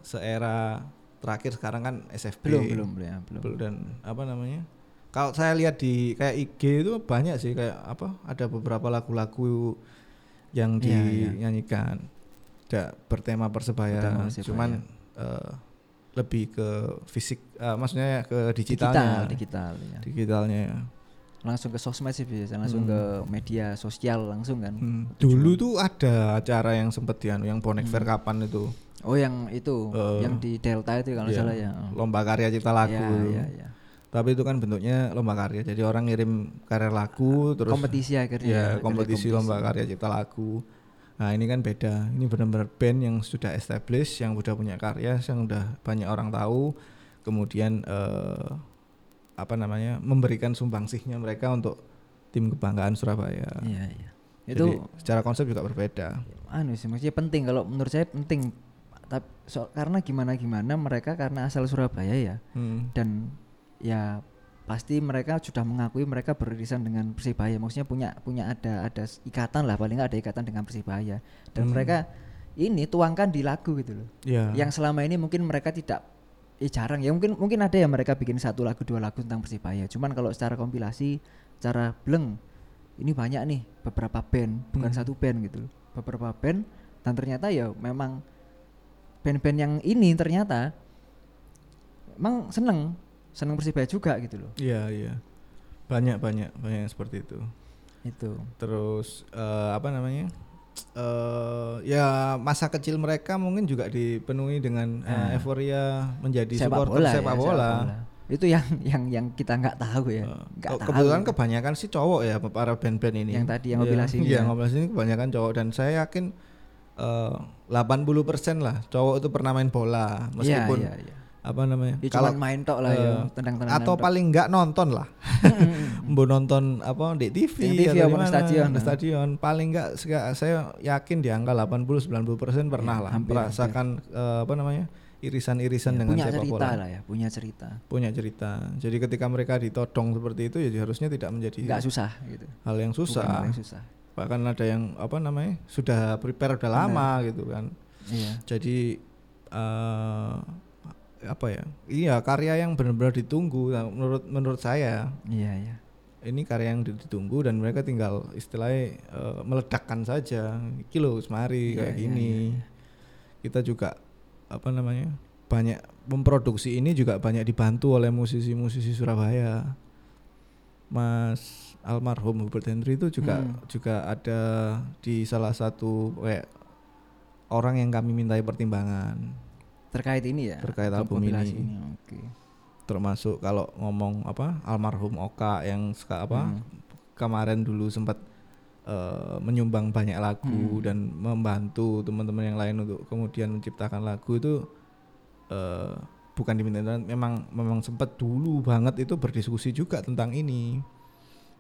seera terakhir sekarang kan SFB Belum, belum, belum, ya, belum. Belum, dan apa namanya kalau saya lihat di kayak IG itu banyak sih kayak apa ada beberapa lagu-lagu yang Iya, iya. dinyanyikan tidak bertema persebaya Bertema Persebaya. cuman eh, lebih ke fisik eh, maksudnya ke Digital, digitalnya digital ya. digitalnya ya. Langsung ke sosmed sih biasa, langsung Hmm. ke media sosial langsung kan. Hmm, Dulu tuh ada acara yang sempet ya, yang bonek fair kapan itu Oh, yang itu, Eh, yang di Delta itu kalau Iya, salah ya. Lomba karya cipta lagu. Iya, iya, iya. Tapi itu kan bentuknya lomba karya. Jadi orang ngirim karya lagu terus kompetisi akhirnya. ya akhirnya kompetisi lomba karya cipta lagu. Nah ini kan beda. Ini benar-benar band yang sudah established, yang udah punya karya, yang udah banyak orang tahu. Kemudian eh, apa namanya memberikan sumbangsihnya mereka untuk tim kebanggaan Surabaya. Iya, iya. Jadi Itu secara konsep juga berbeda. anu sih maksudnya penting kalau menurut saya penting tapi so, karena gimana gimana mereka karena asal Surabaya ya Hmm. dan ya pasti mereka sudah mengakui mereka beririsan dengan Persibaya maksudnya punya punya ada ada ikatan lah paling nggak ada ikatan dengan Persibaya dan Hmm. mereka ini tuangkan di lagu gitu loh Ya. yang selama ini mungkin mereka tidak eh jarang ya mungkin mungkin ada ya mereka bikin satu lagu dua lagu tentang Persibaya cuman kalau secara kompilasi secara bleng ini banyak nih beberapa band bukan Hmm. satu band gitu loh. beberapa band dan ternyata ya memang band-band yang ini ternyata emang seneng seneng Persibaya juga gitu loh Iya, iya. Banyak banyak banyak yang seperti itu. itu Terus eh, apa namanya? eh ya masa kecil mereka mungkin juga dipenuhi dengan Ah. euforia menjadi sepak supporter bola, sepak ya, bola. itu yang yang yang kita nggak tahu ya nggak tahu kebetulan ya. kebanyakan sih cowok ya para band-band ini. Yang tadi yang Iya, ngobrol sini Iya, ya. ngobrol sini kebanyakan cowok dan saya yakin eh 80% lah cowok itu pernah main bola Iya, meskipun iya, iya. Apa namanya? Ya, cuman main tok lah ya, eh, tendang-tendang atau tok. paling enggak nonton lah. Mbok nonton apa di TV, Di TV atau apa di di stadion, di nah. stadion. Paling enggak saya yakin di angka 80 90% pernah Iya, lah hampir, merasakan eh, apa namanya? irisan-irisan Ya, dengan punya sepak cerita bola. lah ya, punya cerita. Punya cerita. Jadi ketika mereka ditodong seperti itu ya harusnya tidak menjadi Nggak susah gitu. hal yang Bukan susah. hal yang susah. Bahkan ada yang apa namanya? sudah prepare udah lama gitu kan. Iya. Jadi eh apa ya? Iya, karya yang benar-benar ditunggu Nah, menurut menurut saya Iya, iya. ini karya yang ditunggu dan mereka tinggal istilahnya eh, meledakkan saja kilo semari Iya, kayak iya, gini iya, kita juga apa namanya banyak memproduksi ini juga banyak dibantu oleh musisi-musisi Surabaya Mas almarhum Hubert Henry itu juga Hmm. juga ada di salah satu kayak orang yang kami mintai pertimbangan Terkait ini ya. Terkait album kompilasi ini. Oke. termasuk kalau ngomong apa almarhum Oka yang suka apa Hmm. kemarin dulu sempat eh, menyumbang banyak lagu Hmm. dan membantu teman-teman yang lain untuk kemudian menciptakan lagu itu eh, bukan diminta memang memang sempat dulu banget itu berdiskusi juga tentang ini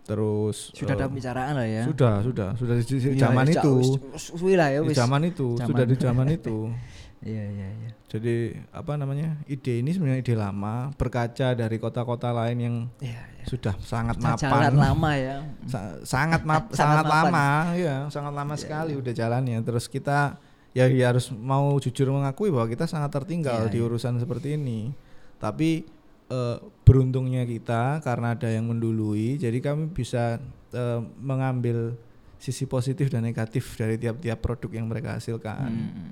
terus Sudah ada eh, pembicaraan lah ya. sudah sudah sudah di di Iya, zaman ya, itu lah ya di zaman itu sudah di zaman itu Iya, iya, iya. jadi apa namanya ide ini sebenarnya ide lama berkaca dari kota-kota lain yang Iya, iya. sudah sangat Sudah mapan Jalan lama ya. Sa- sangat map Sangat sangat mapan. lama ya sangat lama sekali udah jalannya terus kita ya, ya harus mau jujur mengakui bahwa kita sangat tertinggal Iya, di iya. urusan seperti ini. Tapi eh, beruntungnya kita karena ada yang mendului, jadi kami bisa eh, mengambil sisi positif dan negatif dari tiap-tiap produk yang mereka hasilkan. Hmm.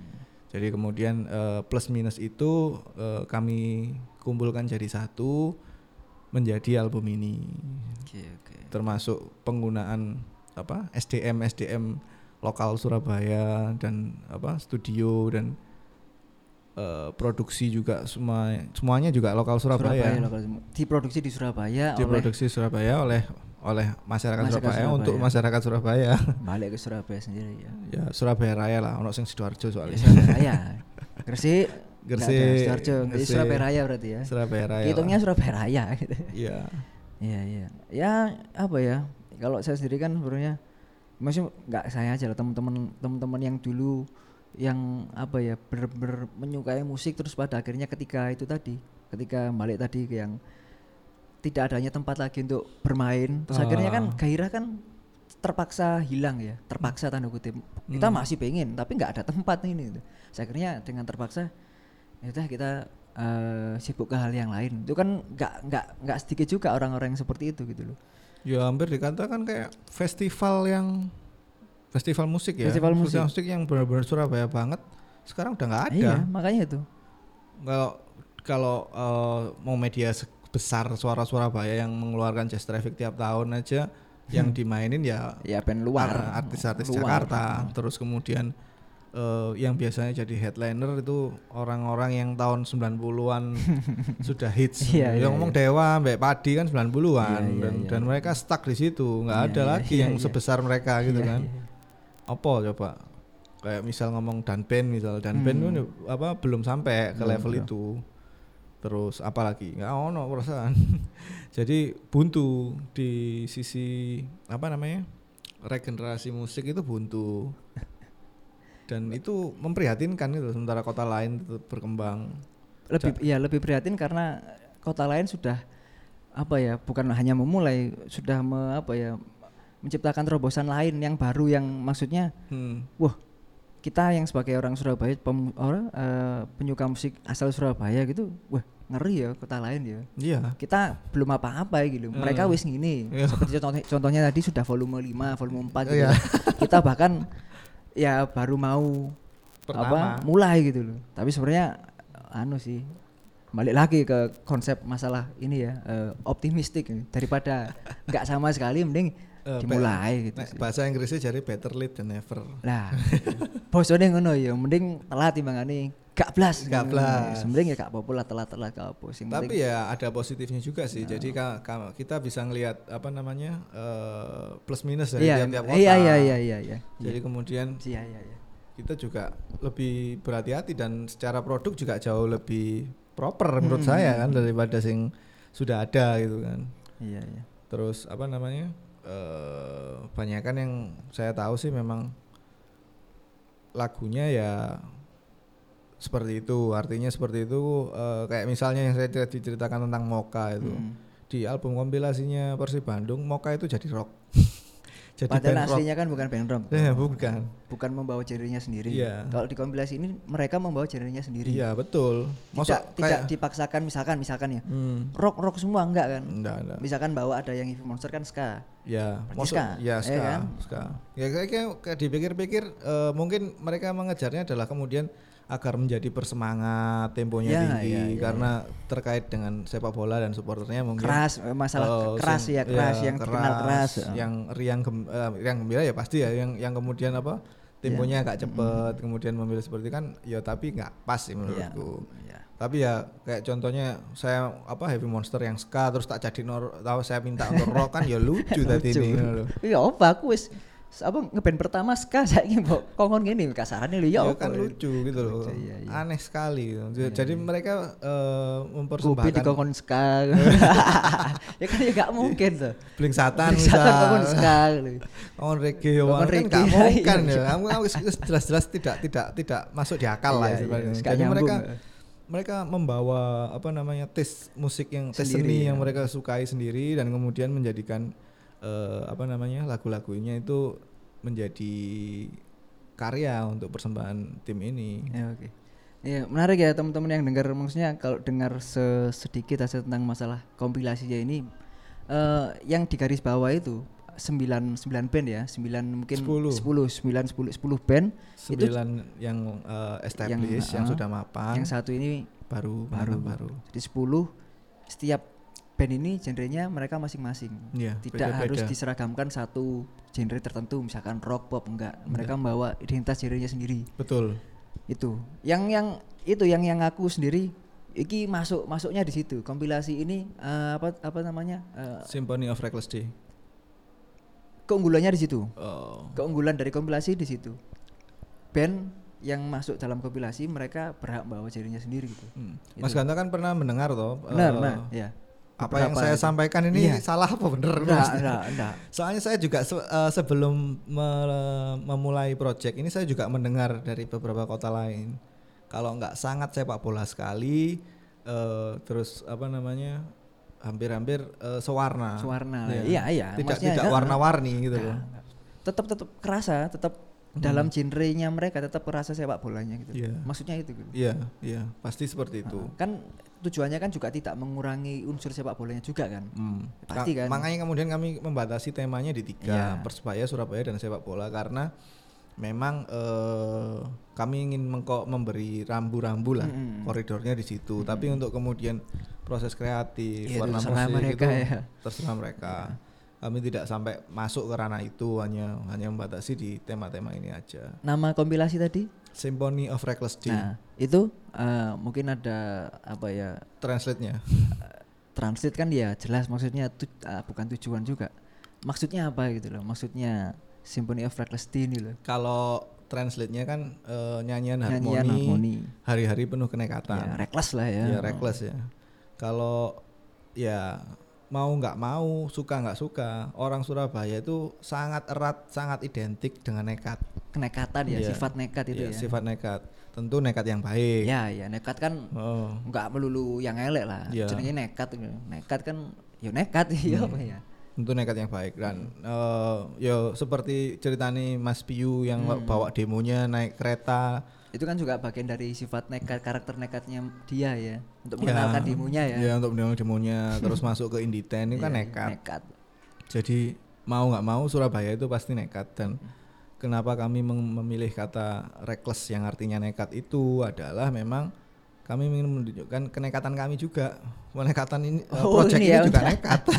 Jadi kemudian eh, plus minus itu eh, kami kumpulkan jadi satu menjadi album ini. Oke, oke. Termasuk penggunaan apa SDM SDM lokal Surabaya dan apa studio dan eh, produksi juga semua semuanya juga lokal Surabaya. lokal semua. Diproduksi di Surabaya oleh Diproduksi Surabaya oleh oleh masyarakat, Masyarakat Surabaya, Surabaya. untuk masyarakat Surabaya. balik ke Surabaya sendiri ya. ya Surabaya Raya lah, ono sing Sidoarjo Ya, soalnya. Surabaya Raya. Gresik, Gresik, Sidoarjo, jadi Gresik. Surabaya Raya berarti ya. Surabaya Raya. Hitungnya. Surabaya Raya gitu. Iya. Iya iya. Ya apa ya? Kalau saya sendiri kan sebenarnya maksudnya nggak saya aja lah teman-teman teman-teman yang dulu yang apa ya bener-bener menyukai musik terus pada akhirnya ketika itu tadi ketika balik tadi ke yang tidak adanya tempat lagi untuk bermain terus akhirnya kan Ah. gairah kan terpaksa hilang ya terpaksa tanda kutip kita Hmm. masih pengen tapi nggak ada tempat ini gitu. Akhirnya dengan terpaksa ya udah kita eh, sibuk ke hal yang lain itu kan nggak nggak nggak sedikit juga orang-orang yang seperti itu gitu loh Ya hampir dikatakan kayak festival yang festival musik ya. Festival musik. yang benar-benar Surabaya banget. Sekarang udah nggak ada. iya makanya itu Kalau kalau eh, mau media besar suara Surabaya yang mengeluarkan jazz traffic tiap tahun aja yang dimainin ya ya band luar ar- artis-artis Luar. Jakarta. Terus kemudian eh, yang biasanya jadi headliner itu orang-orang yang tahun 90-an sudah hits. Iya, iya, yang ngomong Dewa, Mbak Padi kan 90-an Iya, iya, dan, iya, dan mereka stuck di situ, nggak Iya, ada iya, lagi iya, yang iya. sebesar mereka gitu Iya, kan. Apa coba? Kayak misal ngomong dan band misal dan band Hmm. itu apa belum sampai ke Belum, level belum. itu. Terus apalagi nggak ono perasaan. Jadi buntu di sisi apa namanya regenerasi musik itu buntu. Dan itu memprihatinkan itu sementara kota lain tetap berkembang. lebih iya lebih prihatin karena kota lain sudah apa ya bukan hanya memulai sudah me, apa ya menciptakan terobosan lain yang baru yang maksudnya Hmm. wah kita yang sebagai orang Surabaya pem- orang, eh, penyuka musik asal Surabaya gitu wah ngeri ya kota lain ya Iya. kita belum apa-apa ya gitu mereka Hmm. wis gini Iya. seperti contohnya, contohnya tadi sudah volume 5 volume 4 gitu Iya. kita bahkan ya baru mau Pertama. apa mulai gitu loh tapi sebenarnya anu sih balik lagi ke konsep masalah ini ya eh, optimistik daripada nggak sama sekali mending Eh, dimulai gitu sih. bahasa Inggrisnya jadi better late than never. lah bosone ngono ya mending telat timbangane gak blas Gak blas. mending ya gak apa-apa lah telat-telat gak apa Tapi ya ada positifnya juga sih. Nah. Jadi kita bisa ngelihat apa namanya eh, plus minus dari iya tiap-tiap kota. iya iya iya iya iya Jadi kemudian iya iya iya kita juga lebih berhati-hati dan secara produk juga jauh lebih proper menurut Hmm. saya kan daripada sing sudah ada gitu kan. iya iya Terus apa namanya? eh banyak kan yang saya tahu sih memang lagunya ya seperti itu. Artinya seperti itu eh, kayak misalnya yang saya tadi ceritakan tentang Moka itu. Mm. Di album kompilasinya Persib Bandung, Moka itu jadi rock. jadi Padahal band rock. aslinya kan bukan band rock. Eh, bukan. Bukan membawa dirinya sendiri. Iya. Kalau di kompilasi ini mereka membawa dirinya sendiri. Iya, betul. Tidak, Masa tidak kayak dipaksakan misalkan misalkan ya. Hmm, Rock rock semua enggak kan? enggak, enggak. Misalkan bawa ada yang Heavy Monster kan ska. Ya, Berarti maksud ska, ya ya ska, kan? ska. Ya kayak, kayak, dipikir-pikir eh, mungkin mereka mengejarnya adalah kemudian agar menjadi bersemangat, temponya Ya, tinggi ya, ya, karena terkait dengan sepak bola dan supporternya mungkin Keras masalah Oh, keras ya keras iya, yang terkenal keras. yang riang gem, eh, riang gembira ya pasti ya yang yang kemudian apa temponya agak cepet kemudian memilih seperti kan ya tapi nggak pas sih Iya. menurutku Iya. tapi ya kayak contohnya saya apa heavy monster yang ska terus tak jadi nor tahu saya minta untuk rock kan ya lucu tadi ini. Iya apa aku wis apa ngeband pertama ska saiki mbok kongkon gini kasarannya lho ya Ya kan lucu gitu loh Lucu, iya, iya. aneh sekali gitu. jadi mereka eh, Kopi mempersembahkan dikongkon ska. ya kan ya gak mungkin tuh. bling satan Satan kongkon ska. lho. on reggae Kongkon kan nggak iya, mungkin iya. ya kamu jelas-jelas tidak tidak tidak masuk di akal lah Iya, iya, sebenarnya gak jadi mereka ya. mereka membawa apa namanya tes musik yang tes seni ya. yang mereka sukai sendiri dan kemudian menjadikan eh, apa namanya lagu-lagunya itu menjadi karya untuk persembahan tim ini. Ya oke. Iya menarik ya teman-teman yang dengar maksudnya kalau dengar se- sedikit aja tentang masalah kompilasinya ini eh yang di garis bawah itu 9 9 band ya, 9 mungkin 10. 10 9 10 10 band itu Sembilan yang eh, established, yang, ah, sudah mapan, yang satu ini baru baru baru. Jadi 10 setiap band ini genrenya mereka masing-masing. Iya, Tidak beda-beda. harus diseragamkan satu genre tertentu misalkan rock pop enggak. Mereka membawa identitas genrenya sendiri. Betul. Itu. Yang yang itu yang yang aku sendiri iki masuk masuknya di situ. Kompilasi ini eh, apa apa namanya? eh, Symphony of Reckless Day. keunggulannya di situ. Oh. Keunggulan dari kompilasi di situ. Band yang masuk dalam kompilasi mereka berhak bawa genrenya sendiri gitu. Hmm. Mas Ganta kan pernah mendengar toh Benar, eh, benar, ya. Apa yang saya itu. sampaikan ini Iya. salah apa bener Enggak, enggak, enggak. Soalnya saya juga se- eh, sebelum me- memulai project ini saya juga mendengar dari beberapa kota lain. Kalau nggak sangat sepak bola sekali, eh, terus apa namanya, hampir-hampir eh, sewarna. Sewarna, Iya. iya, iya. Tidak Maksudnya, tidak warna-warni gitu loh. tetap tetap kerasa tetap dalam genrenya mereka tetap kerasa sepak bolanya gitu Iya. maksudnya itu gitu. Iya, iya, pasti seperti itu. Kan tujuannya kan juga tidak mengurangi unsur sepak bolanya juga kan Hmm. Pasti Ka- kan. Makanya kemudian kami membatasi temanya di tiga Iya. Persebaya, Surabaya dan sepak bola karena memang eh, kami ingin mengko memberi rambu-rambu lah Mm-mm. koridornya di situ. Tapi untuk kemudian proses kreatif, Iya, warna musik mereka itu ya. terserah mereka. Kami tidak sampai masuk ke ranah itu hanya hanya membatasi di tema-tema ini aja. nama kompilasi tadi Symphony of Reckless Day, nah itu eh, mungkin ada apa ya translate-nya. translate kan ya jelas maksudnya tu- eh, bukan tujuan juga maksudnya apa gitu loh maksudnya Symphony of Reckless Day ini loh Kalau translate-nya kan eh, nyanyian Nyanyian harmoni. hari-hari penuh kenekatan. ya reckless lah ya ya reckless ya kalau ya mau nggak mau suka nggak suka orang Surabaya itu sangat erat sangat identik dengan nekat. Kenekatan ya Iya. sifat nekat itu Iya, ya. sifat nekat. Tentu nekat yang baik. Ya ya nekat kan oh. nggak melulu yang elek lah. Iya. jenenge nekat gitu. nekat kan ya nekat ya apa ya? Tentu nekat yang baik. Dan eh, ya seperti ceritani Mas Piyu yang Hmm. bawa demonya naik kereta itu kan juga bagian dari sifat nekat karakter nekatnya dia ya untuk Ya, mengenalkan demonya ya. Ya untuk mengenal demonya terus masuk ke Inditen itu kan Iya, nekat. nekat. Jadi mau nggak mau Surabaya itu pasti nekat dan kenapa kami mem- memilih kata reckless yang artinya nekat itu adalah memang kami ingin menunjukkan kenekatan kami juga. Kenekatan ini eh, Oh, project ini ini, ya, juga udah. nekat.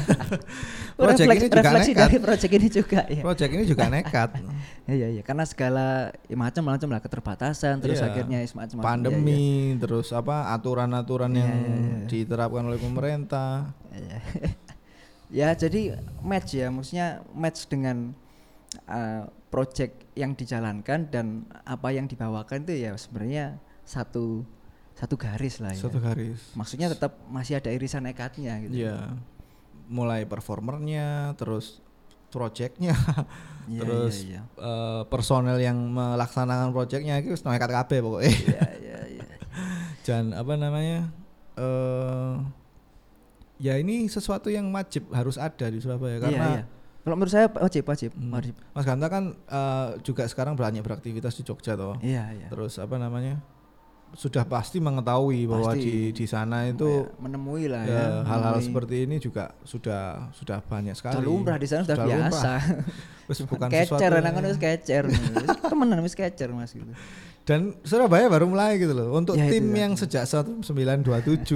Oh, project refleks- ini juga refleksi nekat. dari project ini juga ya Project ini juga nekat. Iya iya karena segala ya, macam-macam lah keterbatasan terus Iya. akhirnya semacam Pandemi, terus apa aturan-aturan Iya, yang iya, iya. diterapkan oleh pemerintah. Iya. ya jadi match ya maksudnya match dengan uh, project yang dijalankan dan apa yang dibawakan itu ya sebenarnya satu satu garis lah ya. Satu garis. Maksudnya tetap masih ada irisan nekatnya gitu. Iya. Mulai performernya, terus projectnya, Iya, terus iya, iya. eh, personel yang melaksanakan projectnya itu wis nekat kabeh pokoknya. Iya iya iya. Dan apa namanya? eh ya ini sesuatu yang wajib harus ada di Surabaya karena iya, iya. Kalau menurut saya wajib wajib Hmm. wajib. Mas Ganta kan eh, juga sekarang banyak beraktivitas di Jogja toh. Iya iya. Terus apa namanya? Sudah pasti mengetahui bahwa Pasti. di di sana itu Kayak menemui lah ya. ya hal-hal seperti ini juga sudah sudah banyak sekali. Sudah lumrah di sana sudah Sudah biasa. Wis bukan kecer anak yang- wis kecer. Temenan wis kecer Mas gitu. Dan Surabaya baru mulai gitu loh. Untuk Ya, itu tim ya. yang sejak 1927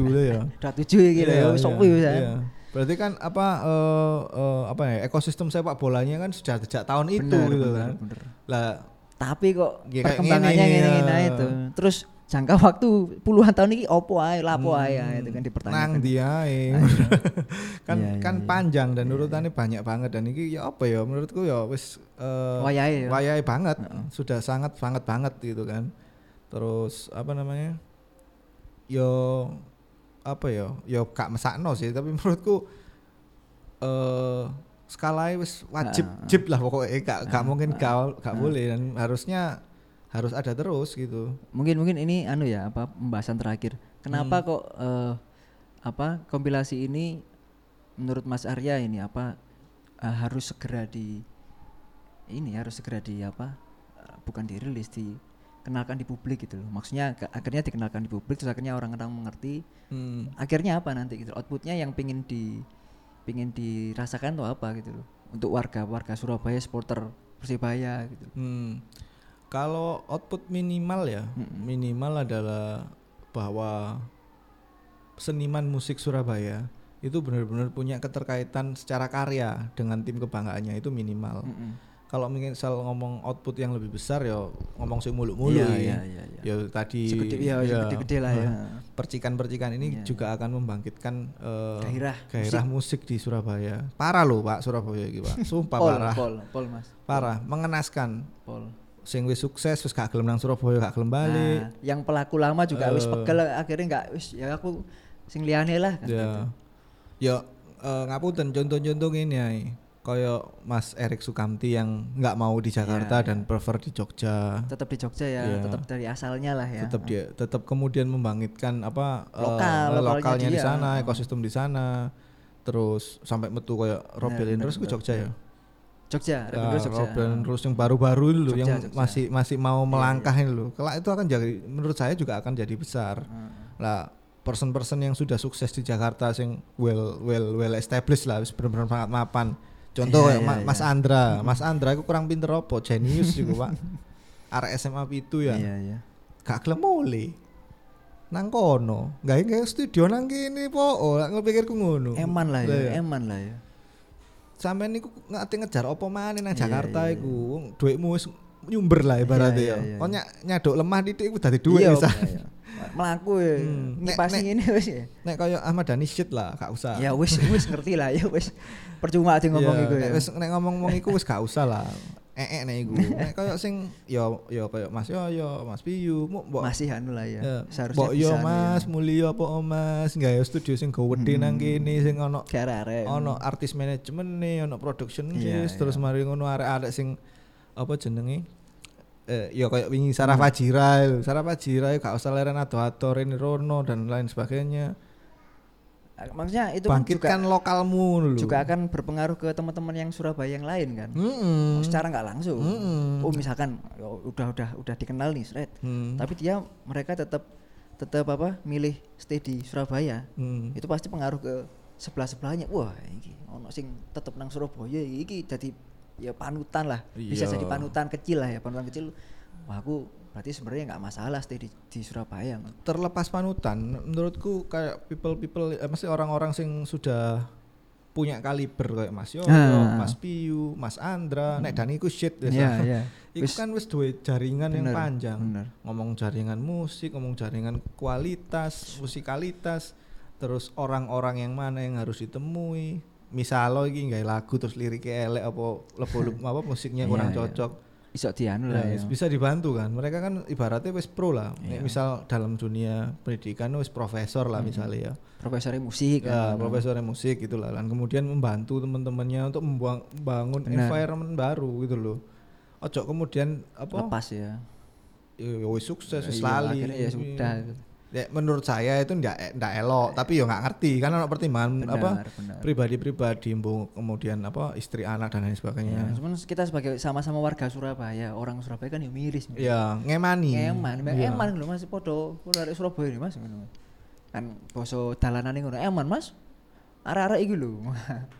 loh ya. Udah tujuh ya gitu Iya, ya. iya, Sopo ya. iya. Berarti kan apa eh, eh, apa ya ekosistem sepak bolanya kan sudah sejak tahun itu Benar, gitu benar, kan. benar. Lah Tapi kok Ya, perkembangannya gini, ngene-ngene ya. itu. Terus jangka waktu puluhan tahun ini opo ae, lapo hmm, ae ya, itu kan dipertanyakan. Nang dia kan Iya, iya, kan iya. panjang dan urutannya banyak banget dan ini ya apa ya menurutku ya wis eh, Wayahe ya. wayahe banget. Sudah sangat sangat banget gitu kan. Terus apa namanya yo apa ya yo gak mesakno sih tapi menurutku eh skala wis wajib ah. jib lah pokoknya gak gak mungkin gak gak boleh dan harusnya harus ada terus gitu Mungkin mungkin ini anu ya apa pembahasan terakhir. Kenapa Hmm. kok eh, apa kompilasi ini menurut Mas Arya ini apa eh, harus segera di ini harus segera di apa eh, bukan dirilis dikenalkan di publik gitu loh maksudnya akhirnya dikenalkan di publik terus akhirnya orang-orang mengerti Hmm. akhirnya apa nanti gitu outputnya yang pingin di pingin dirasakan tuh apa gitu loh untuk warga warga Surabaya supporter Persibaya gitu Hmm. Kalau output minimal ya, minimal adalah bahwa seniman musik Surabaya itu benar-benar punya keterkaitan secara karya dengan tim kebanggaannya itu minimal. Mm-mm. Kalau misal ngomong output yang lebih besar ya ngomong sing mulu-mulu Iya, ya. iya, iya, iya. Ya tadi Segede ya, ya, segede-gede lah ya. Percikan-percikan ini Iya, juga akan membangkitkan eh, Gairah gairah musik. di Surabaya. Parah loh Pak Surabaya iki Pak. Sumpah Pol, parah. pol, pol mas, Parah, mengenaskan. pol. Sing wis sukses wis gak gelem nang Surabaya gak gelem balik. Nah, yang pelaku lama juga wis Eh. pegel akhirnya nggak wis ya aku sing liyane lah kan gitu. Ya. Ya eh, ngapunten contoh-contoh ini ya. Kayak Mas Erik Sukamti yang nggak mau di Jakarta Ya, dan prefer di Jogja. tetap di Jogja ya, Iya. tetap dari asalnya lah ya. Tetap dia tetap kemudian membangkitkan apa eh, Lokal, lokalnya lokalnya di sana, ekosistem di sana. Terus sampai metu kayak Robin bener, terus ke Jogja ya. Jogja, Ya, Rapindo Jogja. Robin terus yang baru-baru loh Jogja, yang Jogja. masih masih mau Iya, melangkah ini loh. Kelak itu akan jadi menurut saya juga akan jadi besar. Heeh. lah person-person yang sudah sukses di Jakarta sing well well well established lah wis bener-bener sangat mapan contoh Iya, kayak iya, Ma- Mas iya. Andra Mas Andra itu kurang pinter apa genius juga Pak arek SMA itu ya Iya, iya. gak gelem nang kono gawe gawe studio nang kene po oh lak ngepikirku ngono Eman Lah ya, eman lah ya. Sampean niku ngate ngejar apa maneh nang Iya, Jakarta iku Wong duitmu wis nyumber lah ibaratnya Iya, ya iya, nyak- nyaduk lemah didik iku dadi duit bisa. Melaku ya, Hmm, ngipasi ini wis ya. nek kaya Ahmad Dhani shit lah gak usah Ya wis wis ngerti lah ya wis. Percuma di ngomong iku ya. wis nek ngomong-ngomong iku wis gak usah lah. Ee nek iku. Nek koyo sing yo yo koyo Mas Yoyo, Mas Piyu, mu mbok Masih anu lah ya. ya, Seharusnya mbok yo bisa anu Mas, ya. mulya apa Mas, gawe studio sing gede nang kene sing ono Kayak arek. ono artis manajemen nih, ono production Iya, sis, terus mari ngono arek-arek sing apa jenenge? Eh, ya kayak wingi Sarah Fajira lho. Sarah Fajira ya gak usah leren ado-ado Reni Rono dan lain sebagainya. Maksudnya itu kan juga lokalmu lho. juga akan berpengaruh ke teman-teman yang Surabaya yang lain kan. Mm-mm. Secara nggak langsung. Mm-mm. Oh misalkan oh, udah udah udah dikenal nih, Sret. Hmm. Tapi dia mereka tetap tetap apa milih stay di Surabaya. Hmm. Itu pasti pengaruh ke sebelah sebelahnya. Wah, iki ono sing tetep nang Surabaya iki jadi ya panutan lah. Bisa Iya. jadi panutan kecil lah ya, panutan kecil. Wah, aku berarti sebenarnya nggak masalah stay di, di Surabaya. terlepas panutan menurutku kayak people people eh, mesti orang-orang sing sudah punya kaliber kayak Mas Yoyo, Ah. Mas Piyu, Mas Andra, nek Dani iku shit wis. Iya, iya. Iku Wis- kan wis duwe jaringan yang Bener, panjang. bener. Ngomong jaringan musik, ngomong jaringan kualitas, musikalitas, terus orang-orang yang mana yang harus ditemui. Misal lo iki nggawe lagu terus liriknya elek apa lebo apa musiknya kurang iya. cocok. Iso dianu Ya, lah ya. wis bisa dibantu kan. Mereka kan ibaratnya wis pro lah. Iya. misal dalam dunia pendidikan wis profesor lah misalnya ya. Profesor musik Ya, kan. profesor musik gitu lah. Dan kemudian membantu teman-temannya untuk membuang, membangun Benar. environment baru gitu loh. Ojo kemudian apa? Lepas ya. Ya, ya wis sukses wis Iya, lali. ya sudah. Ya, menurut saya itu ndak ndak elok, tapi ya nggak ngerti kan ono pertimbangan Benar, apa pribadi-pribadi kemudian apa istri anak dan lain Ya, sebagainya. cuman kita sebagai sama-sama warga Surabaya, orang Surabaya kan ya miris. Ya, ngemani. Eman, Iya. eman lho Mas podo podo arek Surabaya ini Mas ngono. Kan basa dalanane ngono, eman Mas. Arek-arek iki lho.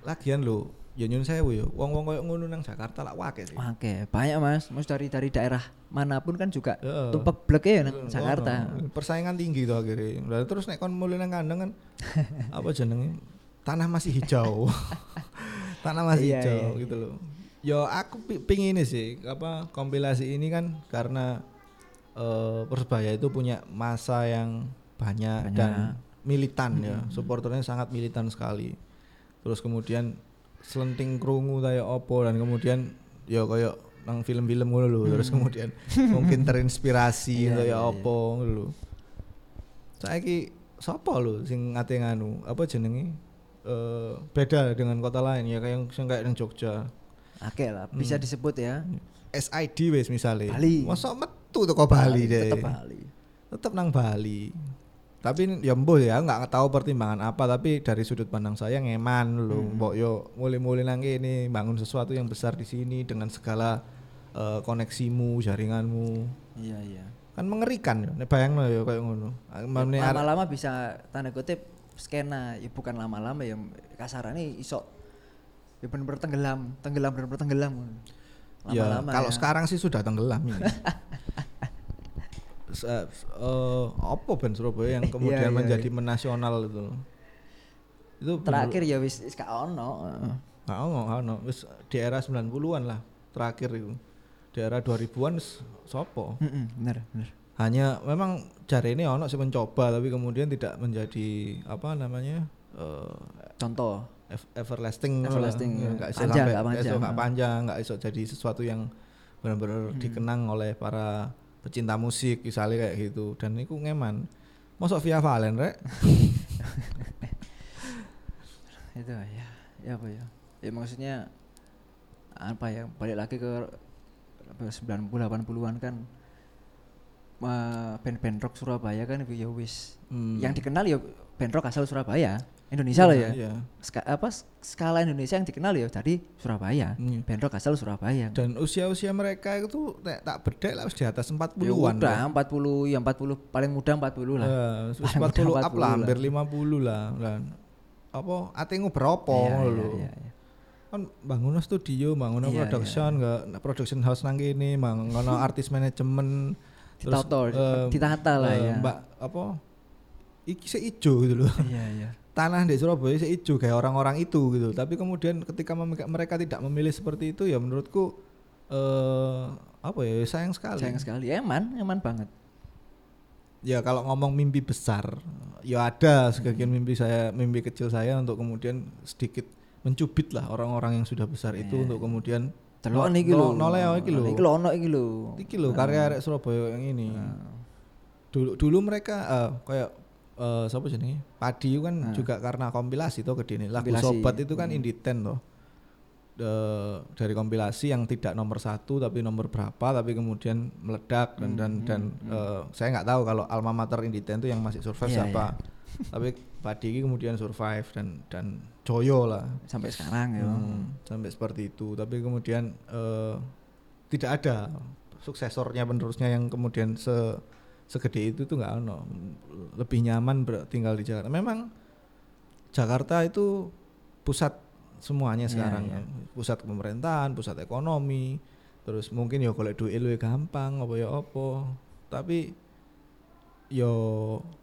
Lagian lho, ya nyun sewu ya. Wong-wong koyo ngono nang Jakarta lak wake sih. Oke, banyak Mas. Mas dari dari daerah mana pun kan juga Heeh. tumpek blek ya nang Jakarta. heeh. Persaingan tinggi tuh akhirnya. Lah terus nek kon mulai nang kandang kan apa jenenge? Tanah masih hijau. Tanah masih Iya, hijau iya, gitu loh. Yo aku pi- pingin ini sih apa kompilasi ini kan karena eh Persebaya itu punya masa yang banyak, Banyak. dan militan ya. Supporternya sangat militan sekali. Terus kemudian selenting krungu kayak opo dan kemudian ya kayak nang film-film ngono lho. Terus kemudian mungkin terinspirasi Iya, kayak iya, iya. opo ngono lho. Saiki sapa lho sing ate nganu apa jenenge eh beda dengan kota lain ya kayak yang kayak nang Jogja. Oke lah, bisa disebut ya. SID wis misalnya. Bali. Masa metu teko Bali, deh. Tetep Bali. Tetep nang Bali. Tapi ya mbuh ya nggak tahu pertimbangan apa tapi dari sudut pandang saya ngeman lho Hmm. mbok yo mulai-mulai nang kene bangun sesuatu yang besar di sini dengan segala eh, koneksimu, jaringanmu. Iya iya. Kan mengerikan ya, nek bayangno ya kayak ngono. Arek- Lama-lama bisa tanda kutip skena, ya bukan lama-lama ya kasarannya iso ya bener-bener tenggelam, tenggelam bener-bener tenggelam. Ya, Lama-lama kalau ya. sekarang sih sudah tenggelam ini. Eh, apa band Surabaya yang kemudian Iya, iya, menjadi iya. menasional itu? Itu terakhir ya wis wis gak ono. heeh. Nggak ono, nggak ono. Wis di era 90-an lah terakhir itu. Di era 2000-an wis sopo. Heeh, bener bener. Hanya memang jari ini ono sih mencoba tapi kemudian tidak menjadi apa namanya? eh, Contoh. ev- everlasting. Everlasting, Ya, ya. nggak nggak iso panjang. nggak panjang nggak iso jadi sesuatu yang benar-benar Hmm. dikenang oleh para pecinta musik misalnya kayak gitu. Dan itu ngeman. Masuk via Valen rek. Itu ya. Ya apa ya? Ya maksudnya apa ya balik lagi ke apa, 90 80-an kan eh, band-band rock Surabaya kan ya wis. Hmm. yang dikenal ya band rock asal Surabaya Indonesia lah ya Iya. Ska- apa skala Indonesia yang dikenal ya dari Surabaya Iya. band rock asal Surabaya dan usia-usia mereka itu nek tak bedek lah di atas ya 40-an udah lah. 40 ya 40 paling muda 40 lah Ya, wis Paling muda 40 up 40 lah, hampir 50 lah. Lah apa atingu berapa Iya, ngono iya, lho. iya, iya. Kan bangun studio, bangun Iya, production, enggak production house nang kene, bangun artis manajemen Ditata, eh, ditata lah eh, ya. Mbak apa iki sik ijo gitu loh. iya iya Tanah di Surabaya ijo kayak orang-orang itu gitu. Tapi kemudian ketika mereka tidak memilih seperti itu ya menurutku eh apa ya sayang sekali. sayang sekali eman eman banget Ya kalau ngomong mimpi besar, ya ada Hmm. sebagian mimpi saya, mimpi kecil saya untuk kemudian sedikit mencubit lah orang-orang yang sudah besar itu Iya, untuk kemudian Delok niki lho. no- noleo iki lho. Iki lho ono iki lho. Iki lho karya arek Surabaya yang ini. Dulu dulu mereka eh, kayak eh siapa jenenge? Padi kan Nah. juga karena kompilasi tuh gede nih. Lagu Kompilasi. Sobat itu kan Hmm. indie ten toh. De- dari kompilasi yang tidak nomor satu tapi nomor berapa tapi kemudian meledak dan dan Hmm, dan hmm, eh, saya nggak tahu kalau alma mater indie ten itu yang masih survive Iya, siapa tapi Padi ini kemudian survive dan dan Joyo lah Sampai sekarang ya. Hmm, sampai seperti itu tapi kemudian eh, tidak ada suksesornya penerusnya yang kemudian se segede itu tuh nggak ono lebih nyaman tinggal di Jakarta memang Jakarta itu pusat semuanya Iya, sekarang iya. ya. pusat pemerintahan pusat ekonomi terus mungkin ya kalau duit lu gampang apa ya apa tapi yo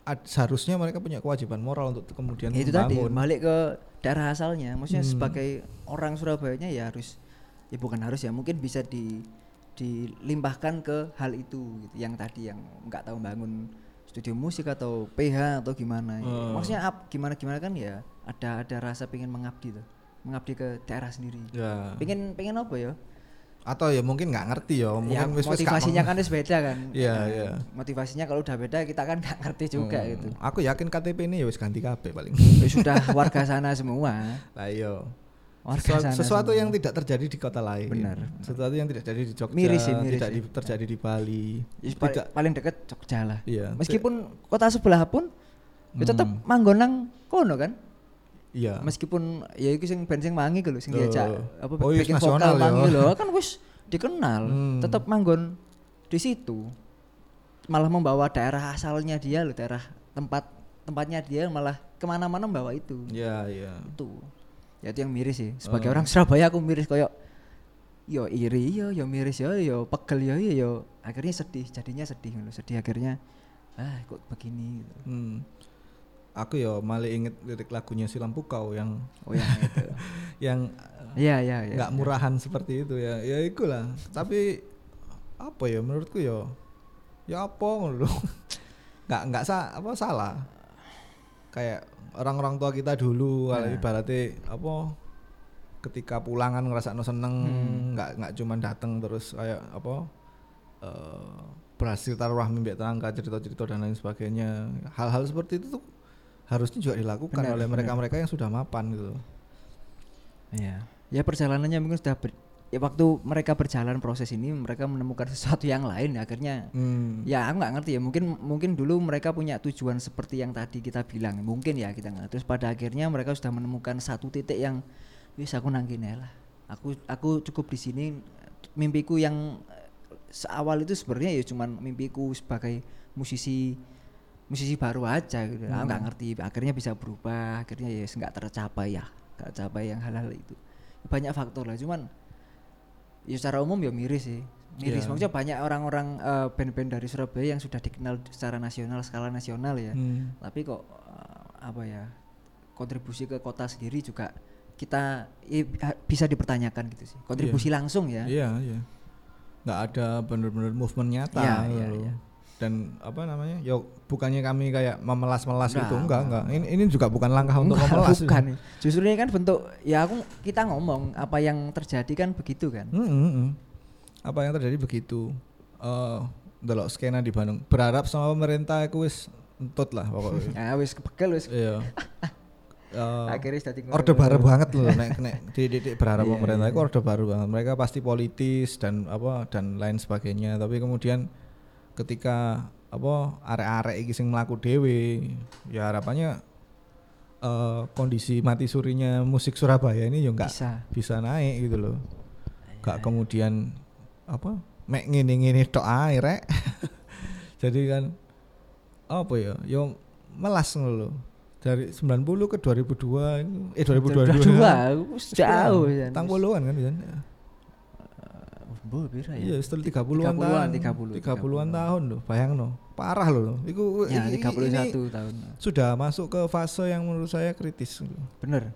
ad- seharusnya mereka punya kewajiban moral untuk kemudian Ya, itu tadi balik ke daerah asalnya. Maksudnya Hmm. sebagai orang Surabayanya ya harus ya bukan harus ya mungkin bisa di dilimpahkan ke hal itu gitu. Yang tadi yang nggak tahu bangun studio musik atau PH atau gimana. Hmm. Maksudnya ap, gimana gimana kan ya ada ada rasa pengen mengabdi tuh. Mengabdi ke daerah sendiri. ya Pengen pengen apa ya? atau ya mungkin nggak ngerti ya ya mungkin wis gak motivasinya kan wis beda kan. Iya, Nah, iya. Motivasinya kalau udah beda kita kan nggak ngerti juga Hmm, gitu. aku yakin KTP ini ya wis ganti KB paling Ya sudah warga sana semua. lah iya Warga Sesuatu, sesuatu yang tidak terjadi di kota lain Benar. sesuatu yang tidak terjadi di Jogja Miris sih, miris tidak sih. di- terjadi di Bali Ya, tidak paling deket Jogja lah. iya Meskipun kota sebelah pun ya tetap Hmm. manggon nang kono kan. iya Meskipun ya itu sing band sing mangi lho sing diajak apa Oh, iya, backing vokal ya. mangi lho kan wis dikenal. Hmm. Tetap manggon di situ. Malah membawa daerah asalnya dia loh, daerah tempat tempatnya dia malah ke mana-mana membawa itu. iya iya Itu. Ya itu yang miris sih. Sebagai Oh. orang Surabaya aku miris koyo yo iri yo yo miris yo yo pegel yo yo, yo. akhirnya sedih jadinya sedih ngono sedih akhirnya ah kok begini gitu. Hmm. aku ya malah inget lirik lagunya Silam Pukau yang oh ya itu yang iya iya nggak murahan seperti itu ya ya ikulah tapi apa ya menurutku ya ya apa ngono lho. nggak nggak sa apa salah kayak orang-orang tua kita dulu kalau Nah. ibaratnya apa ketika pulangan ngerasa seneng Hmm. nggak nggak cuman datang terus kayak apa eh, berhasil taruh rahmi mbak tetangga cerita-cerita dan lain sebagainya hal-hal seperti itu tuh harusnya juga dilakukan Benar, oleh mereka-mereka yang sudah mapan gitu iya ya perjalanannya mungkin sudah ber, ya waktu mereka berjalan proses ini mereka menemukan sesuatu yang lain akhirnya Hmm. ya aku nggak ngerti ya mungkin mungkin dulu mereka punya tujuan seperti yang tadi kita bilang mungkin ya kita nggak terus pada akhirnya mereka sudah menemukan satu titik yang wis aku nang kene lah aku aku cukup di sini mimpiku yang eh, seawal itu sebenarnya ya cuman mimpiku sebagai musisi musisi baru aja gitu. Aku nggak ngerti akhirnya bisa berubah, akhirnya ya nggak tercapai ya, nggak tercapai yang hal-hal itu. Banyak faktor lah, cuman ya secara umum ya miris sih. Miris Iya. maksudnya banyak orang-orang eh, band-band dari Surabaya yang sudah dikenal secara nasional, skala nasional ya. Hmm. Tapi kok eh, apa ya? kontribusi ke kota sendiri juga kita ha- bisa dipertanyakan gitu sih. Kontribusi langsung ya. Iya, iya. Nggak ada bener-bener movement nyata. Iya, loh. iya. Dan apa namanya? Ya bukannya kami kayak memelas-melas Enggak, gitu, enggak, enggak. enggak. Ini ini juga bukan langkah untuk Enggak, memelas. bukan. Justru ini kan bentuk ya aku kita ngomong apa yang terjadi kan begitu kan. Hmm, hmm. Apa yang terjadi begitu? Eh, delok skena di Bandung. Berharap sama pemerintah aku wis entut lah pokoknya. Nah, wis kepegel wis Iya. Eh, akhirnya ngono. Orde baru banget loh nek nek dididik berharap Iya, pemerintah iya. itu orde baru banget. Mereka pasti politis dan apa dan lain sebagainya. Tapi kemudian ketika apa arek-arek iki sing mlaku dhewe ya harapannya uh, kondisi mati surinya musik Surabaya ini ya enggak bisa. bisa naik gitu loh. Enggak kemudian apa mek ngene-ngene tok ae rek. Jadi kan apa ya? Yo melas ngono Dari 90 ke 2002 eh 2022. jauh jauh. Tang kan ya 30 pira ya? Iya, setelah 30-an 30 tahun. tiga 30-an 30 tahun loh, bayangno. Parah loh. Iku ya, ini, 31 ini tahun. Sudah masuk ke fase yang menurut saya kritis. Bener.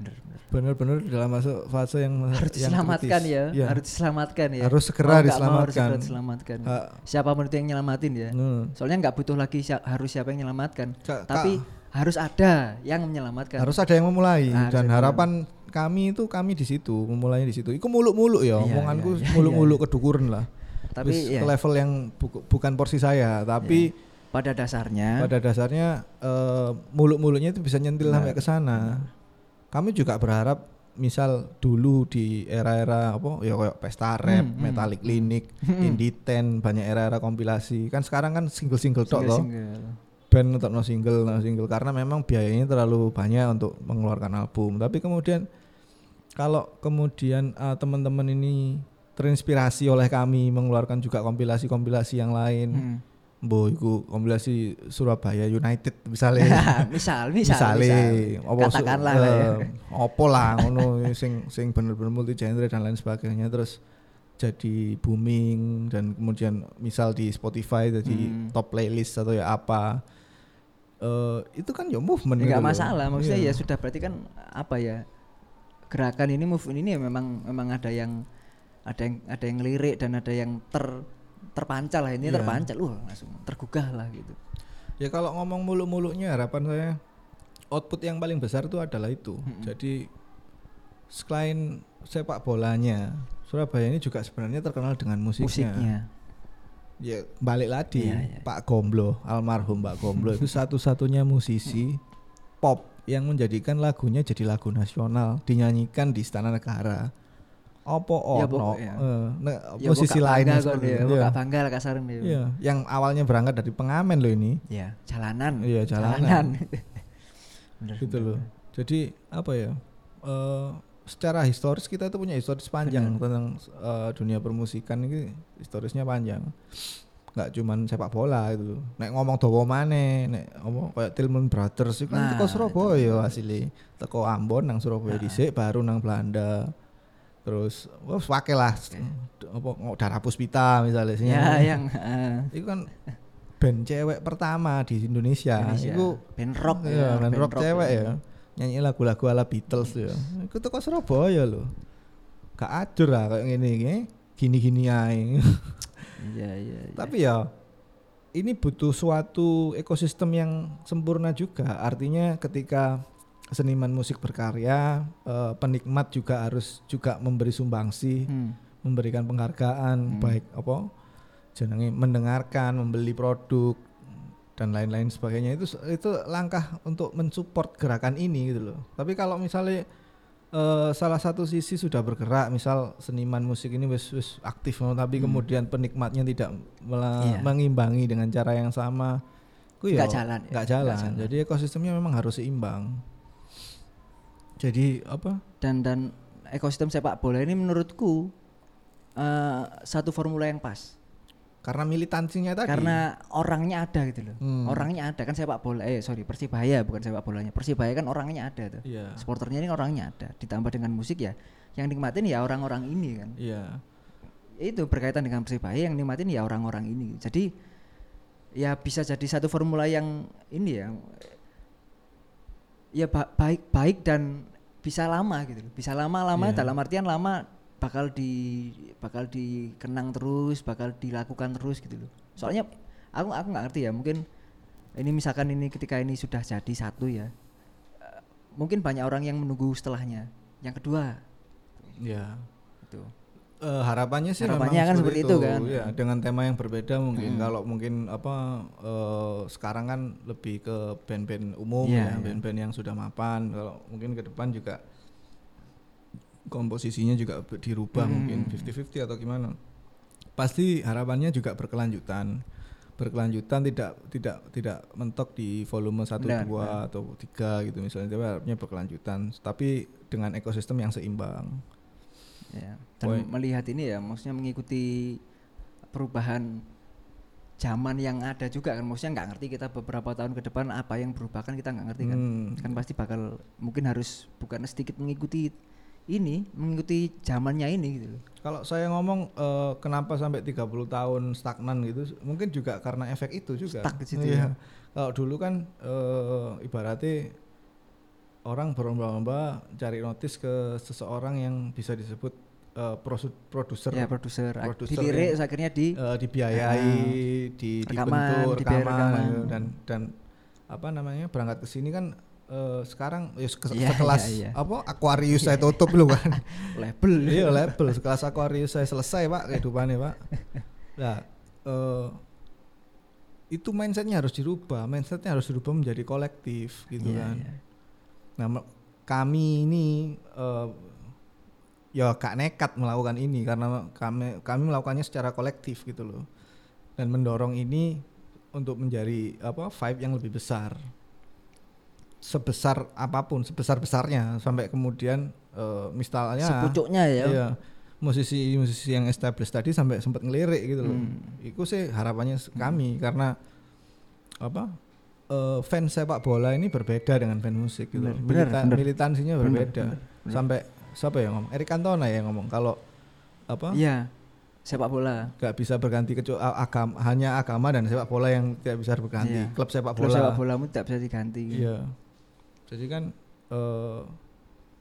Bener, bener. Bener-bener dalam masuk fase yang harus yang diselamatkan ya. ya. Harus diselamatkan ya. Harus segera oh, diselamatkan. Harus segera diselamatkan. Ha. Siapa menurut yang nyelamatin ya? Hmm. Soalnya nggak butuh lagi si harus siapa yang nyelamatkan. Ka Tapi harus ada yang menyelamatkan. Harus ada yang memulai nah, dan harapan kami itu kami di situ memulainya di situ. Iku muluk-muluk ya, Iya, omonganku iya, iya, muluk-muluk kedukuran lah. tapi Wis ya, ke level yang bu- bukan porsi saya, tapi pada dasarnya pada dasarnya eh, muluk-muluknya itu bisa nyentil sampai ke sana. Kami juga berharap misal dulu di era-era apa ya kayak pesta rap, Hmm, hmm, metallic clinic, indie ten, banyak era-era kompilasi. Kan sekarang kan single-single tok loh. Band untuk no single, no single karena memang biayanya terlalu banyak untuk mengeluarkan album. Tapi kemudian kalau kemudian eh, teman-teman ini terinspirasi oleh kami mengeluarkan juga kompilasi-kompilasi yang lain. Hmm. Mbok iku kompilasi Surabaya United misalnya. misal, misal, Misale, misal. su- katakanlah eh, lah ya. Apa lah ngono sing sing bener-bener multi genre dan lain sebagainya terus jadi booming dan kemudian misal di Spotify jadi Hmm. top playlist atau ya apa. Eh itu kan ya movement Ya, nggak gitu loh. masalah maksudnya Iya. ya sudah berarti kan apa ya gerakan ini movement ini ya memang memang ada yang ada yang ada yang lirik dan ada yang ter terpancal lah ini Iya. terpancal uh langsung tergugah lah gitu Ya kalau ngomong muluk-muluknya harapan saya output yang paling besar itu adalah itu. Jadi selain sepak bolanya, Surabaya ini juga sebenarnya terkenal dengan musiknya. musiknya Ya balik lagi Iya, iya. Pak Gomblo, almarhum Pak Gomblo itu satu-satunya musisi pop yang menjadikan lagunya jadi lagu nasional, dinyanyikan di Istana Negara. Opo Ya, ono eh, ne- ya musisi buka lain bangga lah kasaran dia Iya, yang awalnya berangkat dari pengamen loh ini. ya jalanan Iya, jalanan. Bener, gitu bener. loh. Jadi apa ya? eh secara historis kita itu punya historis panjang tentang eh, dunia permusikan ini historisnya panjang. Nggak cuman sepak bola itu. Nek ngomong dawa maneh, nek ngomong kayak Tillman Brothers itu Nah, kan teko Surabaya asli. Teko Ambon nang Surabaya dhisik baru nang Belanda. Terus wah wakil lah apa ngo- Dara Puspita misalnya ya yang eh, Itu kan band cewek pertama di Indonesia. Indonesia. Itu band rock Iya, band rock cewek ya. ya. Nyanyi lagu-lagu ala Beatles ya. Iku teko Surabaya loh. Gak adur lah kayak gini gini. Gini-gini ae. iya iya iya. Tapi ya ini butuh suatu ekosistem yang sempurna juga. Artinya ketika seniman musik berkarya, eh, penikmat juga harus juga memberi sumbangsi, Hmm. memberikan penghargaan baik apa jenenge mendengarkan, membeli produk dan lain-lain sebagainya itu itu langkah untuk mensupport gerakan ini gitu loh. Tapi kalau misalnya eh, salah satu sisi sudah bergerak, misal seniman musik ini wis wis aktif tapi kemudian penikmatnya tidak Iya. mengimbangi dengan cara yang sama, ku ya Nggak jalan ya, nggak nggak jalan. jalan. Jadi ekosistemnya memang harus seimbang. Jadi apa? dan dan ekosistem sepak bola ini menurutku eh, satu formula yang pas. Karena militansinya tadi. Karena orangnya ada gitu loh. Hmm. Orangnya ada kan sepak bola. Eh sorry Persibaya bukan sepak bolanya. Persibaya kan orangnya ada tuh. Iya. Supporternya ini orangnya ada. Ditambah dengan musik ya. Yang nikmatin ya orang-orang ini kan. Iya. Itu berkaitan dengan Persibaya yang nikmatin ya orang-orang ini. Jadi ya bisa jadi satu formula yang ini ya. Ya ba- baik baik dan bisa lama gitu loh. Bisa lama-lama Iya. dalam artian lama bakal di bakal dikenang terus, bakal dilakukan terus gitu loh. Soalnya aku aku nggak ngerti ya, mungkin ini misalkan ini ketika ini sudah jadi satu ya. eh, Mungkin banyak orang yang menunggu setelahnya. Yang kedua Iya. itu. Eh, harapannya sih Harapannya memang kan seperti itu kan. Ya, dengan tema yang berbeda mungkin. Mm. Kalau mungkin apa eh, sekarang kan lebih ke band-band umum Iya, ya, iya. band-band yang sudah mapan. Kalau mungkin ke depan juga komposisinya juga dirubah Mm. mungkin 50-50 atau gimana. Pasti harapannya juga berkelanjutan. Berkelanjutan tidak tidak tidak mentok di volume 1 Benar, 2 atau 3 gitu misalnya. Tapi harapnya berkelanjutan tapi dengan ekosistem yang seimbang. Ya. Dan melihat ini ya, maksudnya mengikuti perubahan zaman yang ada juga kan, maksudnya nggak ngerti kita beberapa tahun ke depan apa yang berubah kan kita nggak ngerti kan, Hmm. kan pasti bakal mungkin harus bukan sedikit mengikuti ini, mengikuti zamannya ini gitu loh. Kalau saya ngomong eh, kenapa sampai 30 tahun stagnan gitu, mungkin juga karena efek itu juga. Stuck di situ Iya. ya. Kalau dulu kan eh, ibaratnya orang berlomba-lomba cari notis ke seseorang yang bisa disebut eh, prosu- produser Ya produser, dilirik yang- akhirnya di eh, dibiayai, di Rekaman, dibentuk dibayar rekaman, rekaman. gitu. dan dan apa namanya berangkat ke sini kan eh, sekarang ya seke- Iya, sekelas iya, iya. apa Aquarius saya tutup lu kan. label. iya label sekelas Aquarius saya selesai pak kehidupannya pak nah eh, itu mindsetnya harus dirubah mindsetnya harus dirubah menjadi kolektif gitu Iya, kan iya. nah kami ini eh, ya gak nekat melakukan ini karena kami kami melakukannya secara kolektif gitu loh dan mendorong ini untuk menjadi apa vibe yang lebih besar sebesar apa pun sebesar besarnya sampai kemudian eh, misalnya Sepucuknya ya. Iya. Musisi-musisi yang established tadi sampai sempat ngelirik gitu loh. Hmm. Itu sih harapannya s- kami karena apa? eh, fans sepak bola ini berbeda dengan fans musik gitu. Bener, Milita- bener. Militansinya Bener, berbeda. bener, bener. Sampai siapa yang ngomong? Erik Cantona yang ngomong kalau apa? Iya. Sepak bola. Gak bisa berganti kecuali agama hanya agama dan sepak bola yang tidak bisa berganti. Iya. Klub sepak Klub bola. sepak bolamu tidak bisa diganti. Iya. Jadi kan eh,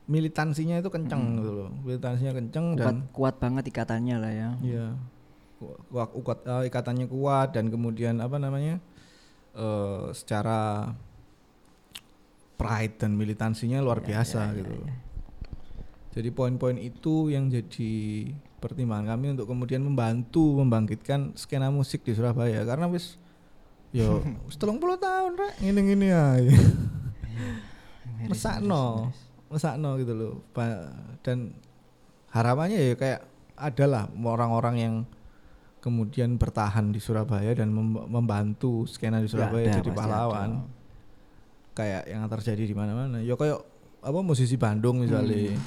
militansinya itu kenceng Mm. gitu loh. Militansinya kenceng Kuat, dan kuat banget ikatannya lah ya. Iya. Ku- Kuat, kuat eh, ikatannya kuat dan kemudian apa namanya? eh secara pride dan militansinya luar Ya, biasa ya, ya, gitu. ya. Jadi poin-poin itu yang jadi pertimbangan kami untuk kemudian membantu membangkitkan skena musik di Surabaya karena wis yo wis 30 tahun rek ngene-ngene ae. Mesakno. Mesakno gitu loh. Dan harapannya ya kayak adalah orang-orang yang kemudian bertahan di Surabaya dan mem- membantu skena di Nggak Surabaya ada, jadi pahlawan. ada. Kayak yang terjadi di mana-mana. Ya kayak apa musisi Bandung misalnya. Hmm.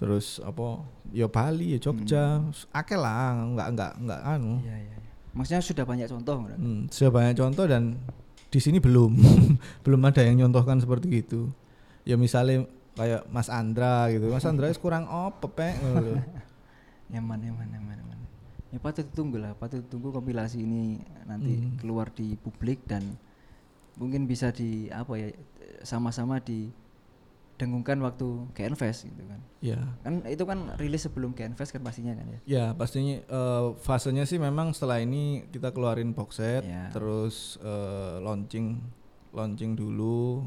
Terus apa ya Bali ya Jogja, akeh lah enggak enggak enggak anu. Iya. iya. Maksudnya sudah banyak contoh? Hmm, sudah banyak contoh dan di sini belum belum ada yang nyontohkan seperti itu. Ya misalnya kayak Mas Andra gitu. Mas Andra kurang apa pek. Nyaman, nyaman, nyaman, nyaman. Ya patut ditunggu lah, patut ditunggu kompilasi ini nanti Hmm. keluar di publik dan mungkin bisa di apa ya sama-sama didengungkan waktu GNFest gitu kan. Ya. Kan itu kan rilis sebelum GNFest kan pastinya kan ya. Ya pastinya eh, fasenya sih memang setelah ini kita keluarin box set, Ya. terus eh, launching launching dulu,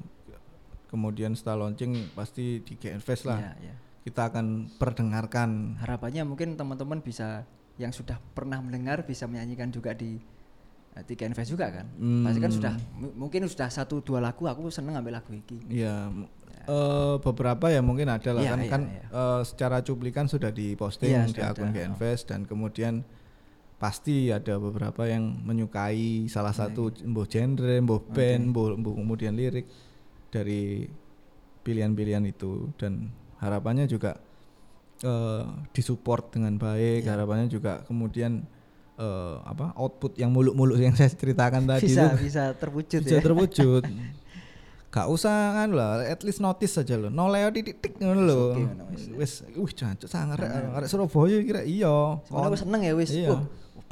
kemudian setelah launching pasti di GNFest lah Iya, iya. kita akan perdengarkan. Harapannya mungkin teman-teman bisa yang sudah pernah mendengar bisa menyanyikan juga di eh, di GNFest juga kan. Pasti kan Hmm. sudah mu- mungkin sudah satu dua lagu aku seneng ambil lagu iki. Ya, m- eh, beberapa ya mungkin ada lah Iya, kan iya, kan iya. eh, secara cuplikan sudah diposting Iya, di sudah akun ada. GNFest dan kemudian pasti ada beberapa yang menyukai salah Iya, satu mbuh genre, mbuh band, mbuh, mbuh kemudian lirik dari pilihan-pilihan itu dan harapannya juga eh, disupport dengan baik. Iya. Harapannya juga kemudian eh, apa output yang muluk-muluk yang saya ceritakan tadi bisa itu bisa terwujud bisa ya. terwujud. Gak usah kan lah, at least notice saja loh. Noleo titik tik ngono lho. Oke, ngono wis. Wis, wih jancuk sangar rek arek Surabaya kira iya. Sebenarnya seneng ya wis. Iya.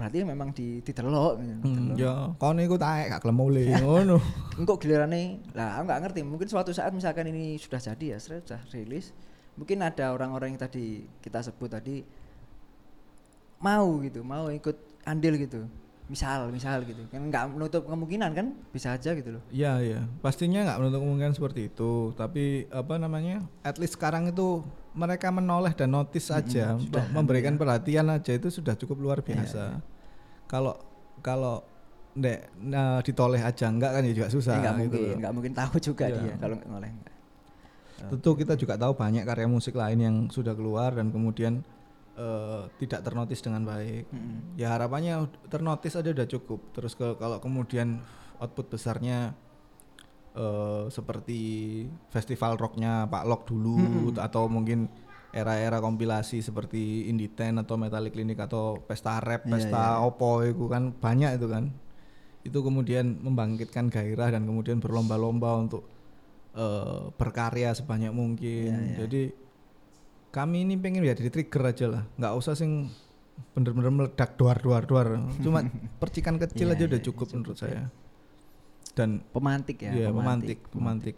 Berarti memang di didelok gitu. Hmm, ya, kono iku taek gak gelem mulih ngono. Engkau gilirannya, lah aku nggak ngerti. Mungkin suatu saat misalkan ini sudah jadi ya, sudah rilis, mungkin ada orang-orang yang tadi kita sebut tadi mau gitu, mau ikut andil gitu. Misal, misal gitu. Kan nggak menutup kemungkinan kan, bisa aja gitu loh. Iya, iya. Pastinya nggak menutup kemungkinan seperti itu, tapi apa namanya? At least sekarang itu mereka menoleh dan notice aja, sudah mem- memberikan perhatian aja itu sudah cukup luar biasa. Kalau kalau ndek nah, ditoleh aja enggak kan ya juga susah Ya, nggak gitu mungkin, loh. nggak mungkin tahu juga Iya. dia kalau ngoleh. nggak. Tentu kita juga tahu banyak karya musik lain yang sudah keluar dan kemudian eh, tidak ternotis dengan baik. Mm-mm. Ya harapannya ternotis aja udah cukup. Terus ke- kalau kemudian output besarnya eh, seperti festival rocknya Pak Lok dulu atau mungkin era-era kompilasi seperti Indie Ten atau Metallic Clinic atau pesta rap, Iya, pesta iya. opo itu kan banyak itu kan. Itu kemudian membangkitkan gairah dan kemudian berlomba-lomba untuk eh, berkarya sebanyak mungkin. Iya, iya. Jadi kami ini pengen ya jadi trigger aja lah, nggak usah sing bener-bener meledak duar duar duar. Cuma percikan kecil Iya, aja udah iya, cukup cukup menurut ya. saya. Dan Pemantik ya. Iya, pemantik, pemantik.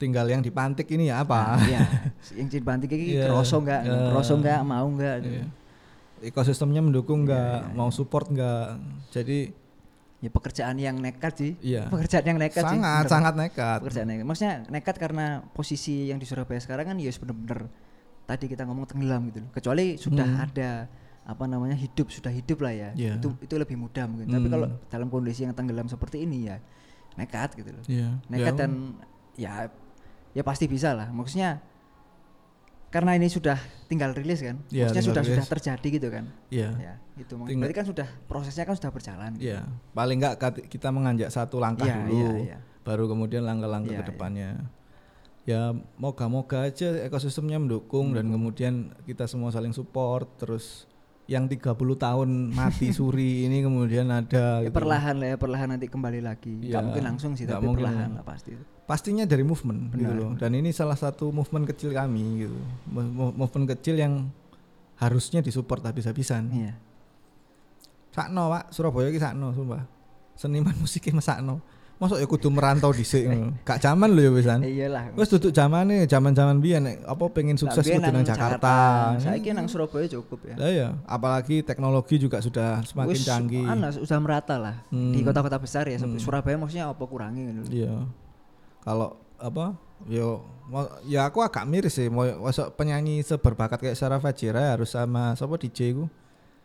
Tinggal yang dipantik ini ya apa? Nah, iya. Yang jadi pemantik ini Iya, kroso nggak, iya. kroso nggak, mau nggak. Iya. Ekosistemnya mendukung nggak, Iya, mau support nggak. Jadi Ya pekerjaan yang nekat sih. Iya. Pekerjaan yang nekat sih. sangat sangat nekat. pekerjaan nekat. Maksudnya nekat karena posisi yang di Surabaya sekarang kan ya bener-bener tadi kita ngomong tenggelam gitu loh. Kecuali sudah Hmm. ada apa namanya hidup sudah hidup lah ya. Iya. Itu itu lebih mudah mungkin. Tapi Hmm. kalau dalam kondisi yang tenggelam seperti ini ya nekat gitu loh. Iya. Nekat Ya, dan ya ya pasti bisa lah. Maksudnya karena ini sudah tinggal rilis kan. Iya, Maksudnya sudah sudah rilis. terjadi gitu kan. Iya. Ya, itu Mak- Tinggal- berarti kan sudah prosesnya kan sudah berjalan. gitu. Iya. Paling nggak kita menganjak satu langkah Iya, dulu, iya, iya. baru kemudian langkah-langkah Iya, ke depannya. Ya moga-moga aja ekosistemnya mendukung dan kemudian kita semua saling support terus yang 30 tahun mati suri ini kemudian ada Ya, gitu. perlahan lah ya, perlahan nanti kembali lagi. Nggak Iya, mungkin langsung sih, tapi mungkin. perlahan lah pasti. pastinya dari movement gitu Benar. loh dan ini salah satu movement kecil kami gitu Mo- mo- movement kecil yang harusnya disupport habis-habisan Iya. sakno pak Surabaya ki sakno sumpah seniman musiknya mas sakno masuk ya kudu merantau dhisik ngono gak zaman lho ya wisan Eh, iyalah. wis duduk zamane zaman-zaman biyen nek apa pengen sukses kudu nang Jakarta Saya kira nang Surabaya cukup ya. Lah ya, apalagi teknologi juga sudah semakin Wis, canggih. anu, sudah merata lah Hmm. di kota-kota besar ya. Hmm. Surabaya maksudnya apa kurangi gitu. Iya. Kalau apa? Yo, ya aku agak miris sih. Mau masuk penyanyi seberbakat kayak Sarah Fajira harus sama siapa DJ ku?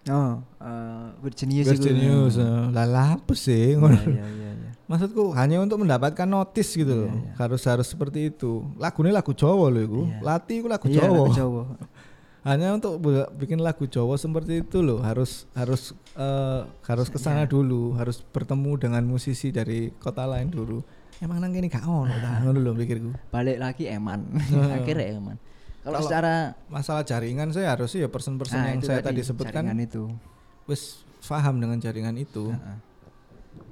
Oh, eh Virginius itu. Virginius. eh, Lah apa sih? ngono. Iya, iya, iya, iya. Maksudku hanya untuk mendapatkan notis gitu loh. Iya, iya. Harus harus seperti itu. Lagunya lagu Jawa loh iku. Iya. Lati iku lagu Iya, Jawa. lagu Jawa. Hanya untuk bikin lagu Jawa seperti itu loh harus harus eh, harus ke sana Iya. dulu, harus bertemu dengan musisi dari kota lain dulu. Emang nang kene gak ono ta ngono lho pikirku. Balik lagi Eman. Akhirnya Eman. Kalau secara Masalah jaringan saya harus ya person-person nah, yang itu saya tadi sebutkan jaringan itu. wis paham dengan jaringan itu. Heeh.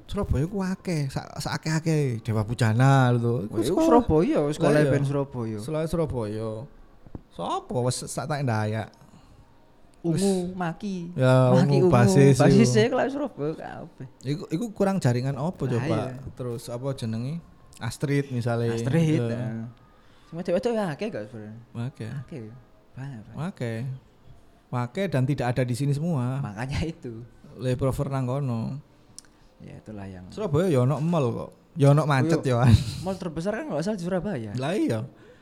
Surabaya ku akeh, sak akeh-akeh Dewa Bujana lho. Iku Surabaya, sekolah Lah iya. band Surabaya. Selain Surabaya. Sopo wis sak tak ndayak. Ungu Maki. Ya, Maki Ungu, basis. Basisnya kelas Surabaya kabeh. Iku, iku kurang jaringan apa coba? iya. Terus apa jenenge? Astrid misalnya. Astrid. Ya. heeh. Cuma cewek-cewek ya akeh gak sebenarnya? Oke. Akeh. Banyak, banyak. Oke. Oke dan tidak ada di sini semua. Makanya itu. Le prover nang kono. Itulah yang Surabaya ya ono mall kok. Ya ono macet ya. mall terbesar kan nggak salah di Surabaya. Lah iya.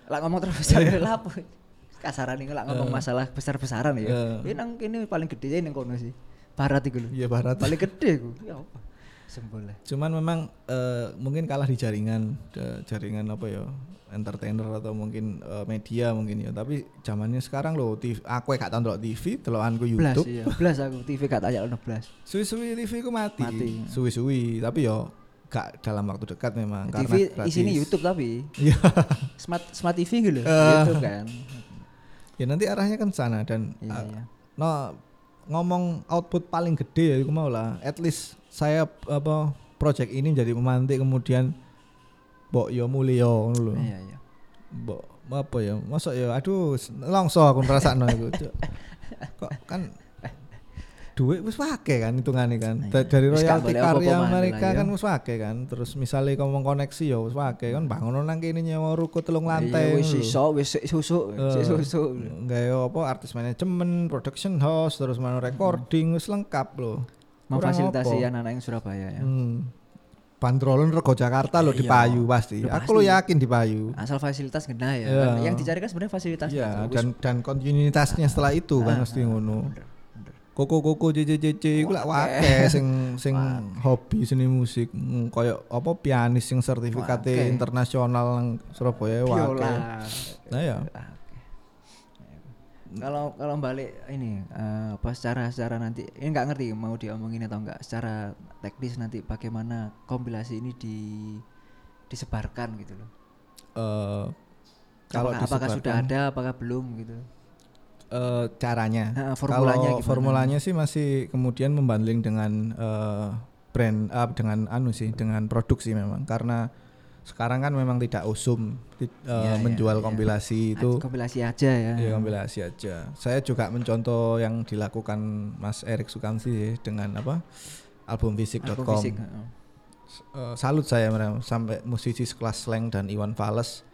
Lah ngomong terbesar ya lah apa? Kasaran ini lah ngomong Eh. masalah besar-besaran ya. Eh. Ini nang ini paling gede nang kono sih. Barat iku lho. Iya barat. Paling gede ku. Ya apa? Sembole. Cuman memang eh, mungkin kalah di jaringan jaringan apa ya entertainer atau mungkin eh, media mungkin ya tapi zamannya sekarang loh TV, aku gak tau ndelok TV delokanku Blas YouTube iya. Blas aku TV gak tanya ono blas. suwi-suwi TV ku mati, Mati. suwi-suwi tapi yo gak dalam waktu dekat memang TV karena isinya. YouTube tapi Iya. smart smart TV gitu. Eh. YouTube kan. ya nanti arahnya kan sana dan Iya, uh, iya. no ngomong output paling gede ya aku mau lah at least saya apa project ini jadi pemantik kemudian mbok yo mulio ngono lho Iya, iya. mbok apa ya masa ya aduh langsung aku ngerasakno itu Cuk. kok kan duit wis wake kan hitungane kan Da- Iya. dari Wis gak royalti karya mereka lah ya. kan wis wake kan terus misalnya ngomong koneksi ya wis wake kan bangun nang kene nyewa ruko telung lantai Iya, wis ngono lho. iso, wis Eh, susuk. nggak ya apa artis manajemen production house terus mana recording wis lengkap loh Memfasilitasi anak-anak yang Surabaya ya. hmm. bandrolan rego Jakarta loh Iya. dipayu pasti Loh, aku lo yakin dipayu Asal fasilitas kena ya. Iya. Kan Yang dicari kan sebenarnya fasilitasnya. Tuh. Wis- dan dan kontinuitasnya setelah itu kan Ah, mesti ah, ngono koko koko jj jj iku lak wake sing sing hobi seni musik Hmm, koyo apa pianis sing sertifikat Wake. internasional nang Surabaya wake nah ya Ah. Kalau kalau balik ini eh, apa secara secara nanti ini nggak ngerti mau diomongin atau enggak secara teknis nanti bagaimana kompilasi ini di disebarkan gitu loh. eh, kalau apakah, apakah sudah ada apakah belum gitu. eh, caranya. Nah, formulanya Kalau gimana? formulanya sih masih kemudian membanding dengan eh, brand ah, dengan anu sih dengan produk sih memang karena sekarang kan memang tidak usum ti- eh, Iya, iya, menjual iya. kompilasi itu kompilasi aja ya. ya kompilasi aja. Saya juga mencontoh yang dilakukan Mas Erik Sukamsi dengan apa album Album fisik.com. fisik, heeh. Eh, salut saya sampai musisi sekelas Slang dan Iwan Fales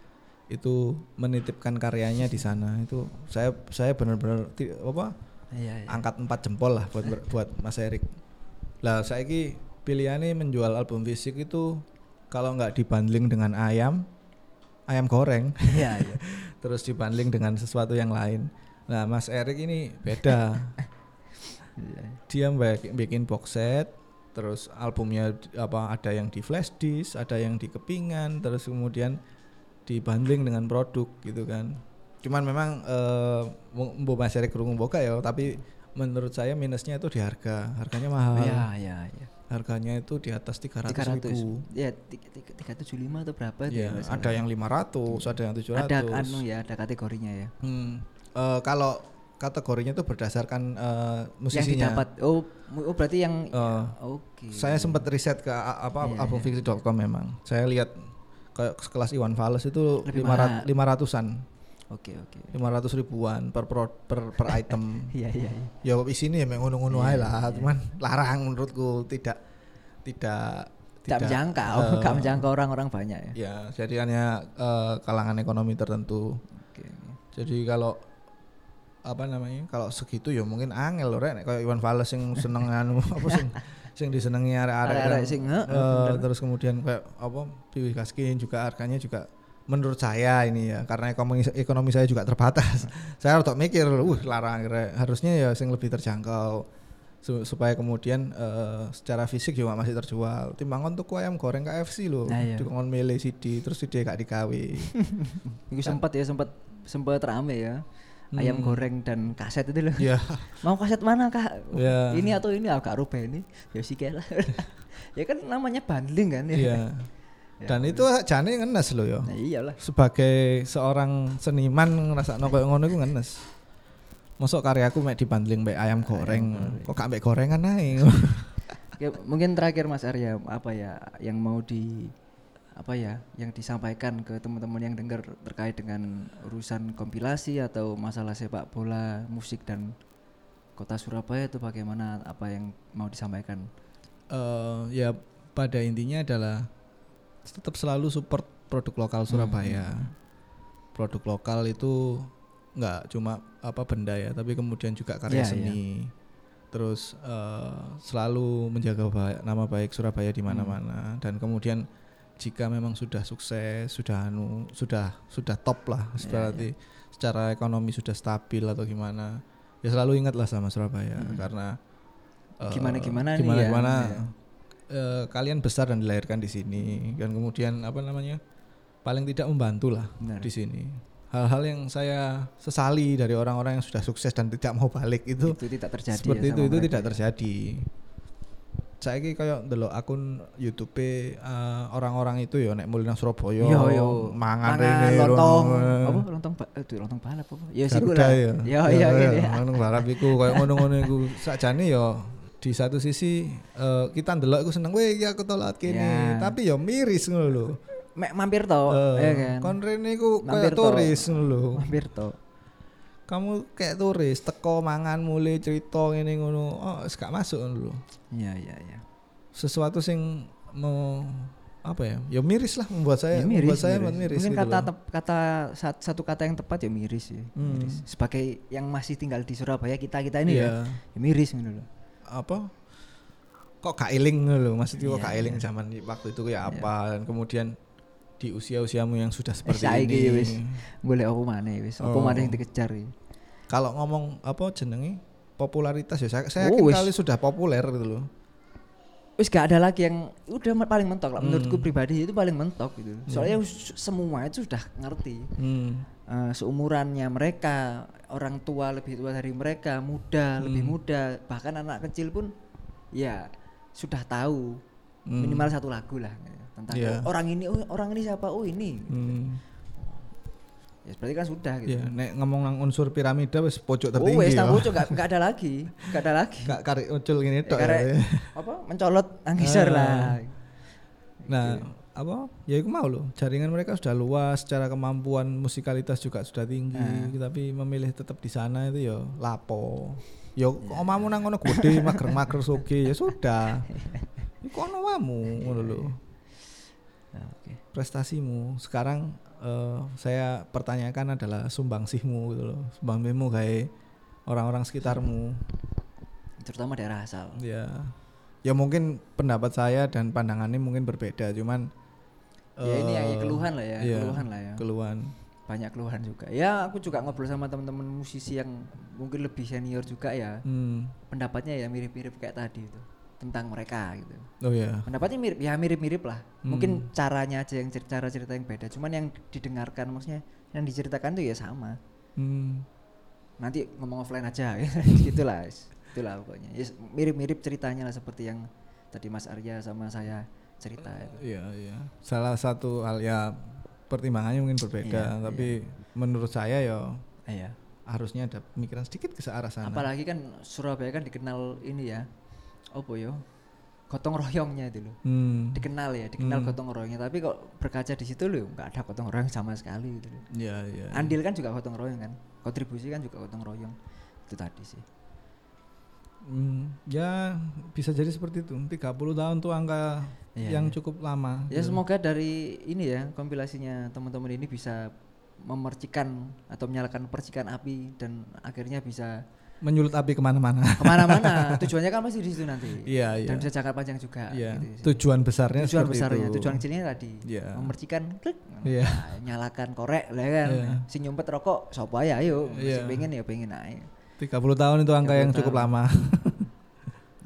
itu menitipkan karyanya di sana itu saya saya benar-benar apa Iya, iya. angkat empat jempol lah buat buat Mas Erik. Lah saya ki pilihannya menjual album fisik itu kalau nggak dibanding dengan ayam, ayam goreng, Iya, iya. terus dibanding dengan sesuatu yang lain. Nah Mas Erik ini beda. Iya. Dia bikin, bikin box set, terus albumnya apa ada yang di flash disk, ada yang di kepingan, terus kemudian dibanding dengan produk gitu kan. Cuman memang eh Mbok Mas Erik kerungu boga ya, tapi menurut saya minusnya itu di harga. Harganya mahal. Iya, iya, iya. Harganya itu di atas 300 ribu. 300. Ya, tiga- tiga- 375 atau berapa itu Ya, nggak salah. ada yang 500, ada yang 700. ada anu ya, ada kategorinya ya. Hmm, eh, kalau kategorinya itu berdasarkan Yang musisinya. didapat. Oh, oh berarti yang Eh, oke. Saya sempat riset ke apa Iya, albumfiksi.com memang. Saya lihat kayak sekelas Iwan Fales itu Lebih 500 mahal. 500-an. Oke, oke. 500 ribuan per pro- per, per item. Iya, iya, iya. ya isinya ya memang ngono-ngono Iya, ae lah, cuman larang menurutku tidak tidak Tidak menjangkau, eh, nggak menjangkau orang-orang banyak ya. Ya, jadi hanya eh, kalangan ekonomi tertentu. Oke. oke. Jadi kalau apa namanya? Kalau segitu ya mungkin angel loh rek kayak Iwan Fales yang seneng anu apa sing sing disenengi arek-arek Arek-arek kan. sing, heeh, Eh, bener. terus kemudian kayak apa Piwi Kaskin juga harganya juga menurut saya ini ya karena ekonomi ekonomi saya juga terbatas. saya harus mikir, uh larang harusnya ya sing lebih terjangkau Su- supaya kemudian eh, secara fisik juga masih terjual. Timbangan tuku ayam goreng KFC loh, Nah, iya. dikon milih CD terus CD gak digawe. Itu sempat ya, sempat sempat rame ya. Ayam Hmm. goreng dan kaset itu loh. ya, Mau kaset mana kak? ya. Ini atau ini agak rubah ini? Ya sih ya kan namanya bundling kan ya. Iya. Ya, Dan itu jane ngenes loh ya. Nah, iyalah. Sebagai seorang seniman ngerasa koyo ngono iku ngenes. Masuk karyaku mek dibanding mbek ayam goreng, goreng. kok gak mbek gorengan ae. Ya, mungkin terakhir Mas Arya apa ya yang mau di apa ya yang disampaikan ke teman-teman yang dengar terkait dengan urusan kompilasi atau masalah sepak bola, musik dan kota Surabaya itu bagaimana apa yang mau disampaikan? Eh, ya pada intinya adalah tetap selalu support produk lokal Surabaya. Produk lokal itu nggak cuma apa benda ya, tapi kemudian juga karya Iya, iya. seni. Terus eh, selalu menjaga ba- nama baik Surabaya di mana-mana dan kemudian jika memang sudah sukses, sudah anu, sudah sudah top lah, Iya, berarti secara ekonomi sudah stabil atau gimana, ya selalu ingatlah sama Surabaya karena eh, Gimana-gimana nih gimana ya, gimana iya. Eh, kalian besar dan dilahirkan di sini dan kemudian apa namanya paling tidak membantu lah Benar. di sini hal-hal yang saya sesali dari orang-orang yang sudah sukses dan tidak mau balik itu itu tidak terjadi seperti ya itu itu mereka tidak ya. terjadi saiki kayak ndelok akun YouTube eh, orang-orang itu ya nek mulai nang Surabaya Yo yo. mangan rene lontong. Apa lontong ba- tuh, lontong balap apa? Ya sih ya. Yo yo gitu ya. Ngono balap iku kayak ngono-ngono iku sakjane ya di satu sisi eh, kita ndelok iku seneng weh aku tolat kene Ya. tapi ya miris ngono lho. Mek mampir to, ya Eh, kan. Kon rene iku kayak to. turis ngono lho. Mampir to. Kamu kayak turis teko mangan mulai cerita ngene ngono. Oh, wis gak masuk ngono lho. Iya iya iya. Sesuatu sing mau apa ya? Ya miris lah membuat saya Ya, miris, membuat saya miris. miris Mungkin gitu kata tep- kata sat- satu kata yang tepat ya miris ya. Hmm. Miris. Sebagai yang masih tinggal di Surabaya kita kita ini Iya. ya, ya miris gitu loh. Apa kok gak eling ngono lho maksudnya kok Iya, gak eling iya. zaman waktu itu ya apa dan kemudian di usia-usiamu yang sudah seperti saiki ya ini wis. Golek apa maneh wis. Apa Oh. maneh yang dikejar ya. kalau ngomong apa jenenge popularitas ya saya, saya Oh, kali sudah populer gitu loh Wis gak ada lagi yang udah paling mentok lah menurutku Hmm. pribadi itu paling mentok gitu. Soalnya s- semua itu sudah ngerti. hmm. Eh, seumurannya mereka, orang tua lebih tua dari mereka, muda lebih Hmm. muda, bahkan anak kecil pun ya sudah tahu Hmm. minimal satu lagu lah gitu, tentang Iya. oh, orang ini, oh, orang ini siapa, oh ini, Hmm. ya berarti kan sudah gitu. Ya, nek ngomong nang unsur piramida wis pojok oh tertinggi wes ya. nggak nggak ada lagi, nggak ada lagi. Gak karek ucul gini Ya, tok karek ya. apa mencolot angkiser Ah. lah. Nah, Gitu. Apa? Ya itu mau loh. Jaringan mereka sudah luas, secara kemampuan musikalitas juga sudah tinggi, Ah. tapi memilih tetap di sana itu ya lapo. Ya Iya. omamu nang ngono gede mager-mager soge ya sudah. Iku ono wamu ngono lho. Nah, Oke. Prestasimu. Sekarang eh, saya pertanyakan adalah sumbangsihmu gitu loh. Sumbangsihmu kayak orang-orang sekitarmu. Terutama daerah asal. Ya. Ya mungkin pendapat saya dan pandangannya mungkin berbeda, cuman Ya ini ya, ya eh, keluhan lah ya, iya, keluhan lah ya. Keluhan. Banyak keluhan juga. Ya aku juga ngobrol sama teman-teman musisi yang mungkin lebih senior juga ya. Hmm. pendapatnya ya mirip-mirip kayak tadi itu tentang mereka gitu. Oh ya. Pendapatnya mirip ya mirip-mirip lah. Hmm. Mungkin caranya aja yang cer- cara cerita yang beda. Cuman yang didengarkan maksudnya yang diceritakan tuh ya sama. Hmm. Nanti ngomong offline aja gitulah. Itulah pokoknya. Ya, mirip-mirip ceritanya lah seperti yang tadi Mas Arya sama saya cerita itu. Iya, iya. Salah satu hal ya pertimbangannya mungkin berbeda, Iya, tapi menurut saya ya Iya. harusnya ada pemikiran sedikit ke arah sana. Apalagi kan Surabaya kan dikenal ini ya. Apa yo? Gotong royongnya itu loh. Hmm. dikenal ya dikenal Hmm. gotong royongnya tapi kok berkaca di situ loh nggak ada gotong royong sama sekali gitu loh. Iya, iya. andil kan juga gotong royong kan kontribusi kan juga gotong royong itu tadi sih Hmm, ya bisa jadi seperti itu. 30 tahun tuh angka Iya, yang iya. cukup lama. ya gitu. semoga dari ini ya kompilasinya teman-teman ini bisa memercikan atau menyalakan percikan api dan akhirnya bisa menyulut api ke mana-mana. ke mana-mana tujuannya kan pasti di situ nanti Iya, iya. dan bisa jangka panjang juga Iya. gitu. Tujuan besarnya tujuan besarnya itu. tujuan kecilnya tadi Iya. memercikan klik Iya. nah, nyalakan korek lah kan Iya. si nyumpet rokok sopo aja ayo Iya. si pengen ya pengen aja 30 tahun itu angka 30 yang cukup tahun. lama.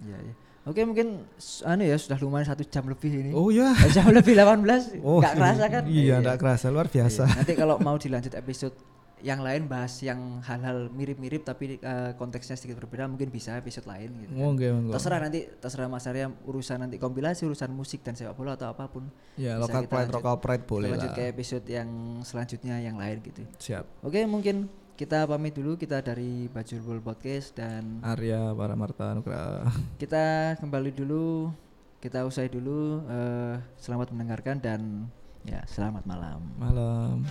Iya, iya. Oke mungkin anu ya sudah lumayan satu jam lebih ini. Oh ya. Eh, jam lebih 18 Oh, nggak kerasa kan? Iya, enggak kerasa luar biasa. Iya. Nanti kalau mau dilanjut episode yang lain bahas yang hal-hal mirip-mirip tapi eh, konteksnya sedikit berbeda mungkin bisa episode lain gitu. kan. Monggo, monggo. Terserah nanti terserah Mas Arya urusan nanti kompilasi urusan musik dan sepak bola atau apa pun. Ya, Bisa lokal kita pride, lanjut- lokal pride boleh lanjut lah. ke episode yang selanjutnya yang lain gitu. Siap. Oke, mungkin kita pamit dulu kita dari Bajul Bol Podcast dan Arya Paramarta Nugraha. kita kembali dulu kita usai dulu eh, selamat mendengarkan dan ya selamat malam Malam.